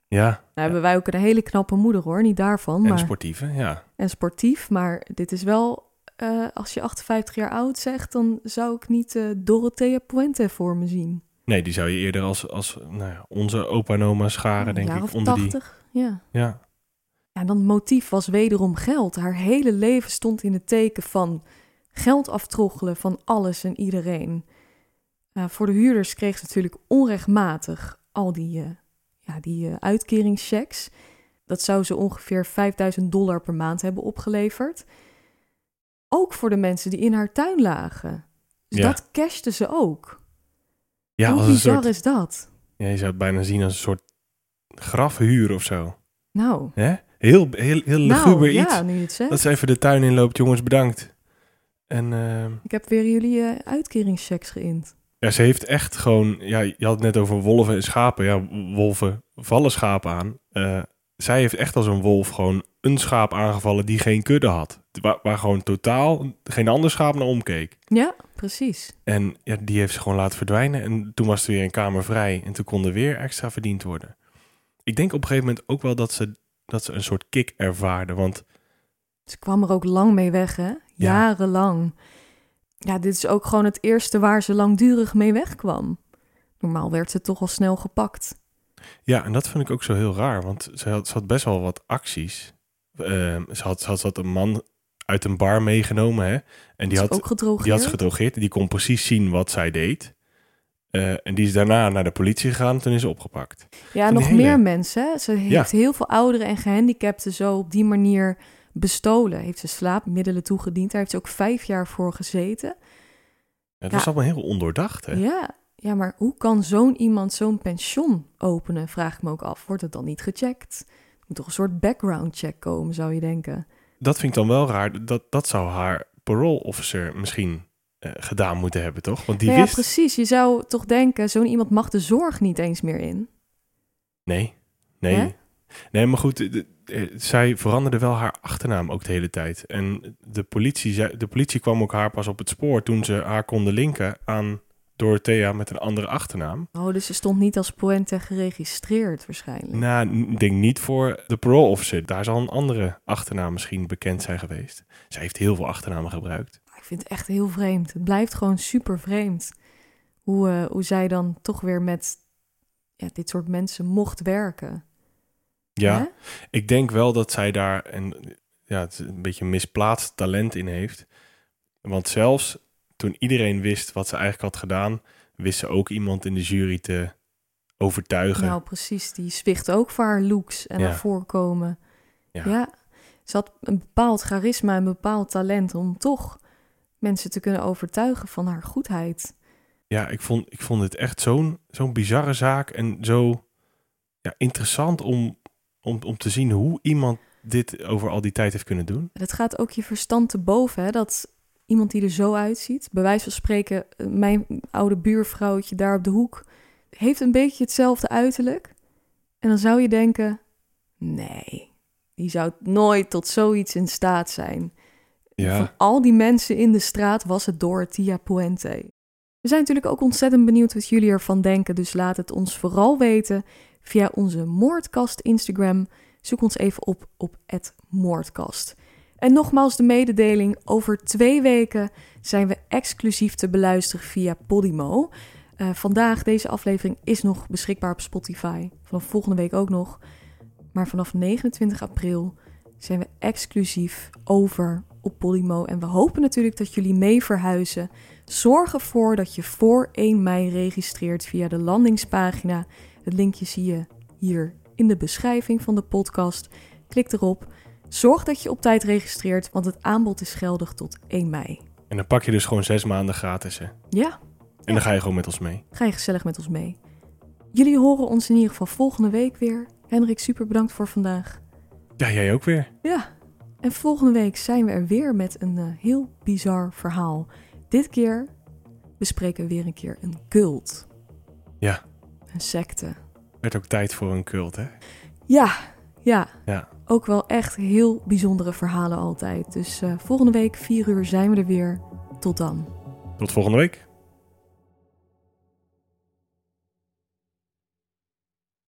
ja. Nou hebben wij ook een hele knappe moeder hoor, niet daarvan. En Maar, sportieve, ja. en sportief, maar dit is wel, eh, als je 58 jaar oud zegt, dan zou ik niet eh Dorothea Puente voor me zien. Nee, die zou je eerder als, als nou ja, onze opa en oma scharen, een denk ik. Onder die. 80, ja. Ja. Ja, en dan motief was wederom geld. Haar hele leven stond in het teken van geld aftroggelen van alles en iedereen. Voor de huurders kreeg ze natuurlijk onrechtmatig al die, eh, ja, die eh, uitkeringschecks. Dat zou ze ongeveer 5000 dollar per maand hebben opgeleverd. Ook voor de mensen die in haar tuin lagen. Dus Ja. dat cashte ze ook. Ja, Hoe bizar soort, is dat? ja, je zou het bijna zien als een soort grafhuur of zo. Nou, Hè? Heel, heel, heel nou iets. ja, nu het zegt. Dat ze even de tuin inloopt, jongens, bedankt. En ehm, Ik heb weer jullie eh, uitkeringschecks geïnd. ja, ze heeft echt gewoon... Ja, je had het net over wolven en schapen. Ja, wolven vallen schapen aan. Eh, zij heeft echt als een wolf gewoon een schaap aangevallen die geen kudde had. Waar, waar gewoon totaal geen ander schaap naar omkeek. Ja, precies. En ja, die heeft ze gewoon laten verdwijnen. En toen was er weer een kamer vrij. En toen kon er weer extra verdiend worden. Ik denk op een gegeven moment ook wel dat ze, dat ze een soort kick ervaarde. Want Ze kwam er ook lang mee weg, hè? Jarenlang. Ja, dit is ook gewoon het eerste waar ze langdurig mee wegkwam. Normaal werd ze toch al snel gepakt. ja, en dat vind ik ook zo heel raar. Want ze had, ze had best wel wat acties. Ehm, ze, had, ze, had, ze had een man uit een bar meegenomen. Hè? En die had, die had ze gedrogeerd. Die kon precies zien wat zij deed. Eh, en die is daarna naar de politie gegaan. Toen is ze opgepakt. ja, nog hele- meer mensen. Ze heeft heel veel ouderen en gehandicapten zo op die manier bestolen. Heeft ze slaapmiddelen toegediend. Daar heeft ze ook vijf jaar voor gezeten. Dat Ja. was allemaal heel ondoordacht. Hè? Ja, ja, maar hoe kan zo'n iemand zo'n pension openen? Vraag ik me ook af. Wordt het dan niet gecheckt? Er moet toch een soort background check komen, zou je denken. Dat vind ik dan wel raar. Dat, dat zou haar parole officer misschien gedaan moeten hebben, toch? Want die Nou ja, wist... precies. Je zou toch denken, zo'n iemand mag de zorg niet eens meer in. Nee, nee. Hè? Nee, maar goed, de- de- eh, zij veranderde wel haar achternaam ook de hele tijd. En de politie, zei, de politie kwam ook haar pas op het spoor toen ze haar konden linken aan Dorothea met een andere achternaam. Oh, dus ze stond niet als Puente geregistreerd waarschijnlijk. Nou, ik denk niet voor de parole officer. Daar zal een andere achternaam misschien bekend zijn geweest. Zij heeft heel veel achternamen gebruikt. Ik vind het echt heel vreemd. Het blijft gewoon super vreemd. hoe, eh, hoe zij dan toch weer met ja, dit soort mensen mocht werken. Ja, Hè? ik denk wel dat zij daar een, ja, het een beetje misplaatst talent in heeft. Want zelfs toen iedereen wist wat ze eigenlijk had gedaan, wist ze ook iemand in de jury te overtuigen. Nou, precies. Die zwicht ook voor haar looks en Ja. haar voorkomen. Ja. Ja. Ze had een bepaald charisma en een bepaald talent om toch mensen te kunnen overtuigen van haar goedheid. Ja, ik vond, ik vond het echt zo'n zo'n bizarre zaak en zo ja, interessant om, om, om te zien hoe iemand dit over al die tijd heeft kunnen doen. Het gaat ook je verstand te boven, hè? Dat iemand die er zo uitziet, bij wijze van spreken, eh, mijn oude buurvrouwtje daar op de hoek, heeft een beetje hetzelfde uiterlijk. En dan zou je denken, nee, die zou nooit tot zoiets in staat zijn. Ja, al die mensen in de straat was het Dorothea Puente. We zijn natuurlijk ook ontzettend benieuwd wat jullie ervan denken, dus laat het ons vooral weten via onze Moordkast Instagram. Zoek ons even op op @moordkast. En nogmaals de mededeling, over twee weken zijn we exclusief te beluisteren via Podimo. Eh, vandaag, deze aflevering is nog beschikbaar op Spotify. Vanaf volgende week ook nog. Maar vanaf 29 april zijn we exclusief over op Podimo. En we hopen natuurlijk dat jullie mee verhuizen. Zorg ervoor dat je voor 1 mei registreert via de landingspagina. Het linkje zie je hier in de beschrijving van de podcast. Klik erop. Zorg dat je op tijd registreert, want het aanbod is geldig tot 1 mei. en dan pak je dus gewoon zes maanden gratis. Hè? Ja, En dan ga je gewoon met ons mee. ga je gezellig met ons mee. Jullie horen ons in ieder geval volgende week weer. Hendrik, super bedankt voor vandaag. Ja, jij ook weer. Ja, en volgende week zijn we er weer met een eh, heel bizar verhaal. Dit keer bespreken we weer een keer een cult. Ja. Een secte. Werd ook tijd voor een cult, hè? Ja, ja. Ja. Ook wel echt heel bijzondere verhalen altijd. Dus eh, volgende week, 4 uur, zijn we er weer. Tot dan. Tot volgende week.